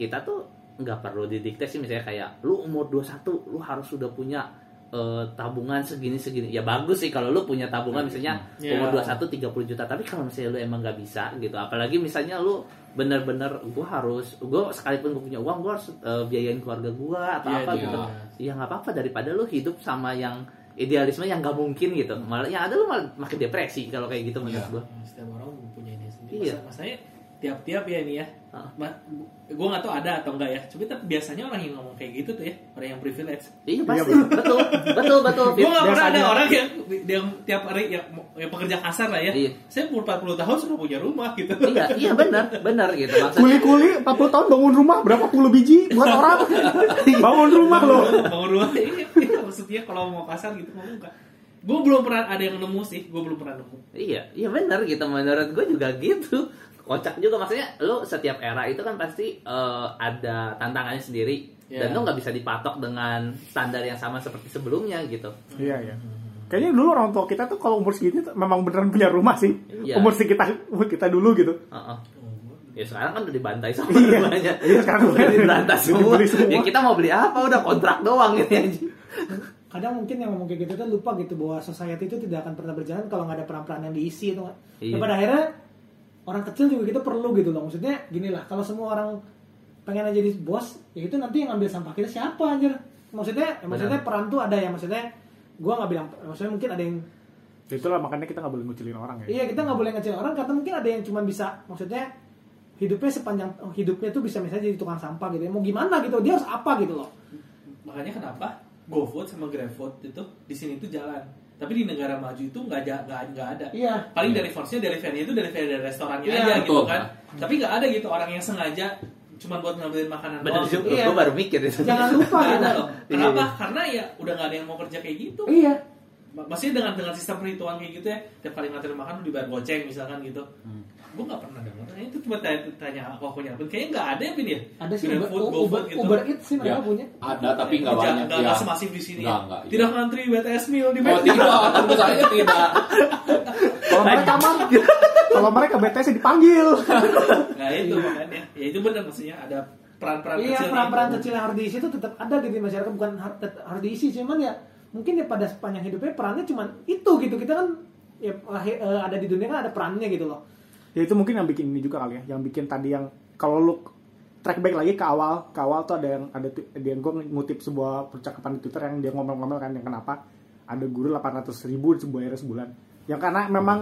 kita tuh nggak perlu didikte sih misalnya kayak lu umur 21 lu harus sudah punya eh, tabungan segini segini ya bagus sih kalau lu punya tabungan misalnya Iya. umur 21 30 juta tapi kalau misalnya lu emang nggak bisa gitu apalagi misalnya lu bener-bener gua harus gua sekalipun gua punya uang gua harus eh, biayain keluarga gua atau Iya, apa iya. gitu ya nggak apa-apa daripada lu hidup sama yang idealisme yang nggak mungkin gitu malah yang ada lu malah makin depresi kalau kayak gitu menurut Iya. gua Setiap orang punya ini sendiri. Iya. Masa- Masanya tiap-tiap ya ini ya. Ah. Gue nggak tahu ada atau enggak ya. Cuma tapi biasanya orang yang ngomong kayak gitu tuh ya, orang yang privilege. iya pasti betul. betul betul betul Gue nggak pernah ada orang yang, yang tiap hari yang, yang pekerja kasar lah ya. Iya. Saya umur 40 tahun sudah punya rumah gitu. iya iya benar benar gitu maksudnya Kuli-kuli 40 tahun bangun rumah berapa puluh biji buat orang. bangun rumah loh. Bangun rumah. Iya, iya, maksudnya kalau mau kasar gitu ngomong enggak. Gue belum pernah ada yang nemu sih. Gue belum pernah nemu. Iya, iya benar gitu menurut gue juga gitu. Kocak juga maksudnya lu setiap era itu kan pasti eh, ada tantangannya sendiri Iya. dan lu nggak bisa dipatok dengan standar yang sama seperti sebelumnya gitu. Iya, iya. Kayaknya dulu orang tua kita tuh kalau umur segini tuh memang beneran punya rumah sih. Iya. Umur sekitar umur kita dulu gitu. Heeh. Ya sekarang kan udah dibantai sama Iya. rumahnya. Iya, sekarang udah diberantas udah semua. semua. Ya kita mau beli apa udah kontrak doang ini aja. kadang mungkin yang ngomong kayak gitu tuh lupa gitu bahwa society itu tidak akan pernah berjalan kalau nggak ada peran-peran yang diisi itu Iya. Dan pada akhirnya orang kecil juga kita perlu gitu loh. Maksudnya gini lah kalau semua orang pengen aja jadi bos ya itu nanti yang ngambil sampah kita siapa anjir? Maksudnya ya maksudnya peran tuh ada ya. Maksudnya gua nggak bilang maksudnya mungkin ada yang Itulah makanya kita nggak boleh ngucilin orang ya. iya kita nggak boleh ngecil orang karena mungkin ada yang cuma bisa maksudnya hidupnya sepanjang hidupnya tuh bisa misalnya jadi tukang sampah gitu ya. Mau gimana gitu dia harus apa gitu loh. Makanya kenapa GoFood sama GrabFood itu di sini tuh jalan. Tapi di negara maju itu nggak ada nggak ada. iya Paling dari force dari venue itu dari dari restorannya Iya, aja gitu kan. Tapi nggak ada gitu orang yang sengaja cuma buat ngambilin makanan Benar doang. gitu. Iya. gue baru mikir itu. jangan lupa gitu. Iya, Kenapa? iya. Karena ya udah nggak ada yang mau kerja kayak gitu. iya Maksudnya dengan dengan sistem perhitungan kayak gitu ya, tiap kali nganterin makan lu dibayar goceng misalkan gitu. Hmm. Gue nggak pernah dengar. Nah, itu cuma tanya, tanya aku aku nyapin. Kayaknya nggak ada ya Pin ya. ada sih Uber, GoFood Uber, gitu. Uber Eats sih mereka Ya. punya Ada tapi nggak banyak nggak- ya. semasif di sini Nggak, ya. nggak, iya. Tidak ngantri BTS meal di Oh tidak, tentu saja tidak. Kalau mereka mah kalau mereka BTS dipanggil. Nah itu makanya. Ya itu benar maksudnya ada peran-peran Iya kecil peran-peran itu. kecil yang harus diisi itu tetap ada gitu di masyarakat bukan harus diisi cuman ya mungkin ya pada sepanjang hidupnya perannya cuman itu gitu. Kita kan ya lahir- eh, ada di dunia kan ada perannya gitu loh. Ya itu mungkin yang bikin ini juga kali ya, yang bikin tadi yang kalau lu track back lagi ke awal, ke awal tuh ada yang ada dia gue ngutip sebuah percakapan di Twitter yang dia ngomel-ngomel kan yang kenapa ada guru 800 ribu sebuah era sebulan. Yang karena memang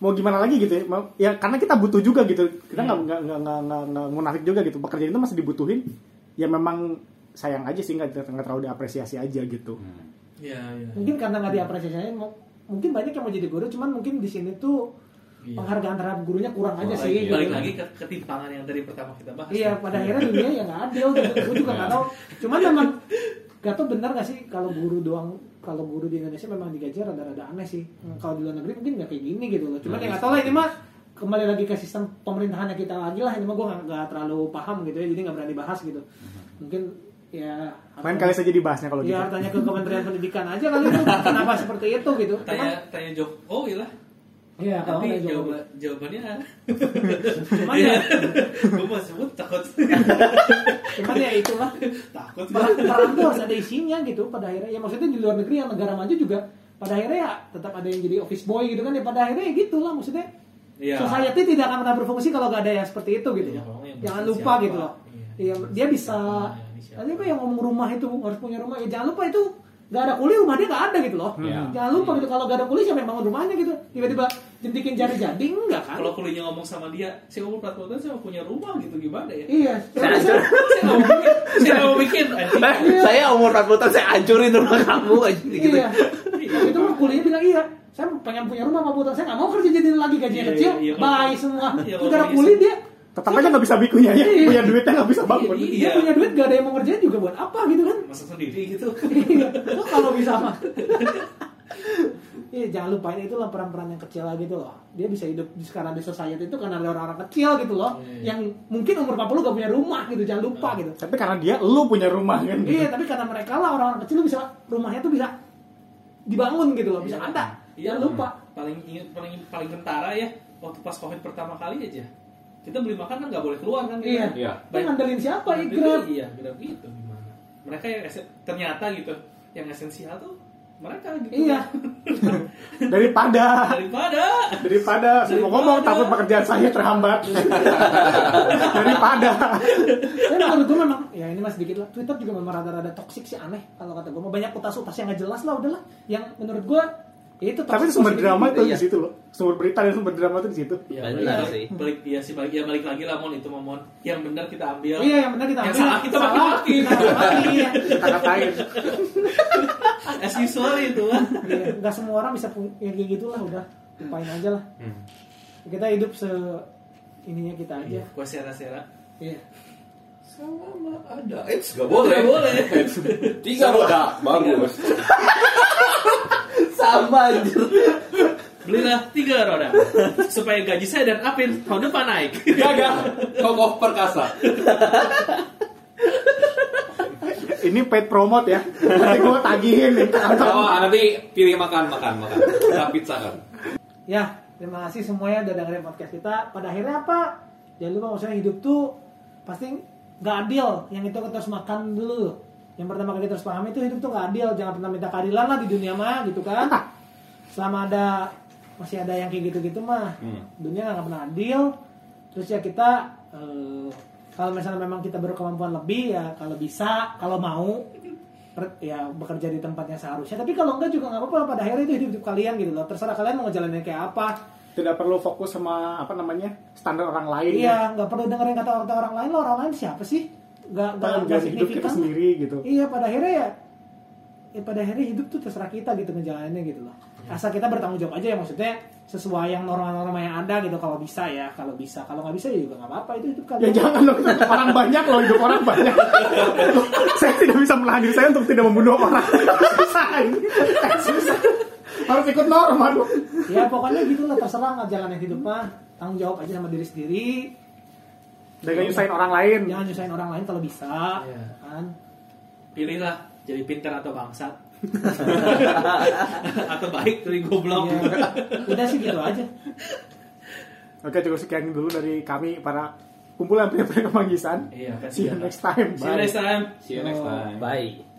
mau gimana lagi gitu ya, ya karena kita butuh juga gitu, kita nggak nggak nggak nggak nggak nggak munafik juga gitu, pekerjaan itu masih dibutuhin, ya memang sayang aja sih nggak nggak terlalu diapresiasi aja gitu. Iya iya. mungkin karena nggak diapresiasinya mungkin banyak yang mau jadi guru cuman mungkin di sini tuh Iya. penghargaan terhadap gurunya kurang aja Balik- sih gitu. Balik lagi ke ketimpangan yang dari pertama kita bahas. Iya, pada akhirnya dunia ya nggak adil gitu. Gue juga nggak tahu. Cuman memang gak tau benar gak sih kalau guru doang kalau guru di Indonesia memang digaji rada-rada aneh sih. Hmm, Kalau di luar negeri mungkin nggak kayak gini gitu loh. Cuman ya nggak tahu lah ini mah kembali lagi ke sistem pemerintahannya kita lagi lah. Ini mah gue nggak nggak terlalu paham gitu ya. Jadi nggak berani bahas gitu. Mungkin ya Main kali saja dibahasnya kalau gitu. ya tanya ke Kementerian Pendidikan aja kali itu kenapa seperti itu gitu cuman tanya tanya Jok oh iya lah. Iya tapi jawab jawaban jawabannya cuman ya gue mau sebut takut. cuman ya itulah. Takut. Peran, peran tuh harus ada isinya gitu pada akhirnya. Ya maksudnya di luar negeri yang negara maju juga pada akhirnya ya tetap ada yang jadi office boy gitu kan ya pada akhirnya ya gitulah maksudnya. Iya. society tidak akan pernah berfungsi kalau gak ada yang seperti itu gitu. Iya, ya jangan lupa apa? gitu loh. Iya. Iya, dia bisa Siapa? Siapa? tadi apa yang ngomong rumah itu harus punya rumah ya jangan lupa itu gak ada kuli rumah dia gak ada gitu loh Iya. jangan lupa gitu kalau gak ada kuli siapa yang bangun rumahnya gitu tiba-tiba jentikin jari jadi enggak kan kalau kulinya ngomong sama dia saya ngomong plat motor saya mau punya rumah gitu gimana ya iya Saya saya nggak mau bikin saya bikin anjing. Eh, saya umur 40 tahun saya hancurin rumah kamu aja gitu. iya itu mah kuliah bilang iya saya pengen punya rumah sama putar saya nggak mau kerja jadi lagi gajinya Iya, kecil iya, iya. bye semua Iya, udah gitu. dia Tetap aja nggak bisa bikunya ya, Iya. punya duitnya nggak bisa bangun. Iya. dia punya duit gak ada yang mau ngerjain juga buat apa gitu kan masak sendiri gitu Iya, itu kalau bisa mah. Iya, jangan lupain itu lah peran-peran yang kecil lah gitu loh. Dia bisa hidup di sekarang di society itu karena ada orang-orang kecil gitu loh. Iya. Yang mungkin umur 40 gak punya rumah gitu, jangan lupa gitu. Tapi karena dia, lu punya rumah kan. gitu. Iya, tapi karena mereka lah orang-orang kecil bisa rumahnya tuh bisa dibangun gitu loh, bisa ada. Iya. Jangan lupa. paling ingat paling paling kentara ya waktu pas covid pertama kali aja kita beli makan kan nggak boleh keluar kan kita. Iya. Iya. Itu ngandelin siapa? Ngandelin- Grab. iya grab gitu gimana mereka yang ternyata gitu yang esensial tuh mereka gitu Iya. Daripada, daripada daripada, saya mau ngomong takut pekerjaan saya terhambat. daripada. Tapi menurut gue memang ya ini masih sedikit lah. Twitter juga memang rada-rada toksik sih aneh kalau kata gue. Mau banyak utas-utas yang nggak jelas lah udahlah. Yang menurut gue ya itu Tapi toxic sumber drama itu Iya. di situ loh. Sumber berita dan sumber drama itu di situ. ya Benar sih. balik iya sih balik ya balik lagi lah mon itu mau mon yang benar kita ambil Iya yang benar kita Yang ambil. salah kita Salah, kita maki, iya. Kita katain. as usual itu Iya, nggak semua orang bisa pu- ya kayak gitulah udah lupain aja lah. Hmm. Kita hidup se ininya kita aja. gue sera-sera Iya. Selama ada AIDS gak boleh. Nggak boleh Tiga roda, bagus. Sama anjir. belilah tiga roda supaya gaji saya dan Apin tahun depan naik Gagal. Kokoh perkasa. Ini paid promote ya. Nanti gue tagihin nih. Oh, nanti pilih makan, makan, makan. Kita pizza kan. Ya, terima kasih semuanya udah dengerin podcast kita. Pada akhirnya apa? Jangan lupa maksudnya hidup tuh pasti nggak adil. Yang itu kita harus makan dulu. Yang pertama kali kita harus pahami itu hidup tuh nggak adil. Jangan pernah minta keadilan lah di dunia mah, gitu kan? Selama ada masih ada yang kayak gitu-gitu mah, Hmm. dunia nggak pernah adil. Terus ya kita eh, kalau misalnya memang kita berkemampuan lebih ya kalau bisa, kalau mau ya bekerja di tempat yang seharusnya. Tapi kalau enggak juga nggak apa-apa. Pada akhirnya itu hidup, hidup kalian gitu loh. Terserah kalian mau ngejalanin kayak apa. Tidak perlu fokus sama apa namanya standar orang lain. ya. Iya, nggak perlu dengerin kata-kata orang lain. Lo orang lain siapa sih? Nggak nggak hidup kita sendiri gitu. Iya, pada akhirnya ya, ya pada akhirnya hidup tuh terserah kita gitu ngejalaninnya gitu loh. Asal kita bertanggung jawab aja ya maksudnya sesuai yang norma-norma yang ada gitu kalau bisa ya kalau bisa kalau nggak bisa ya juga nggak apa-apa itu hidup Ya kalian jangan dong, orang banyak loh, hidup orang banyak. saya tidak bisa menahan diri saya untuk tidak membunuh orang. Susah ini. Susah. Harus ikut norma dong. ya pokoknya gitu lah terserah nggak jalanin hidup mah tanggung jawab aja sama diri sendiri Jangan nyusahin orang lain. jangan nyusahin orang lain kalau bisa Iya. kan pilihlah jadi pintar atau bangsat atau baik dari goblok Iya. udah sih gitu aja Oke, cukup sekian dulu dari kami para kumpulan pria-pria kemanggisan. iya kan See you next time. see you next time See you next time. Bye.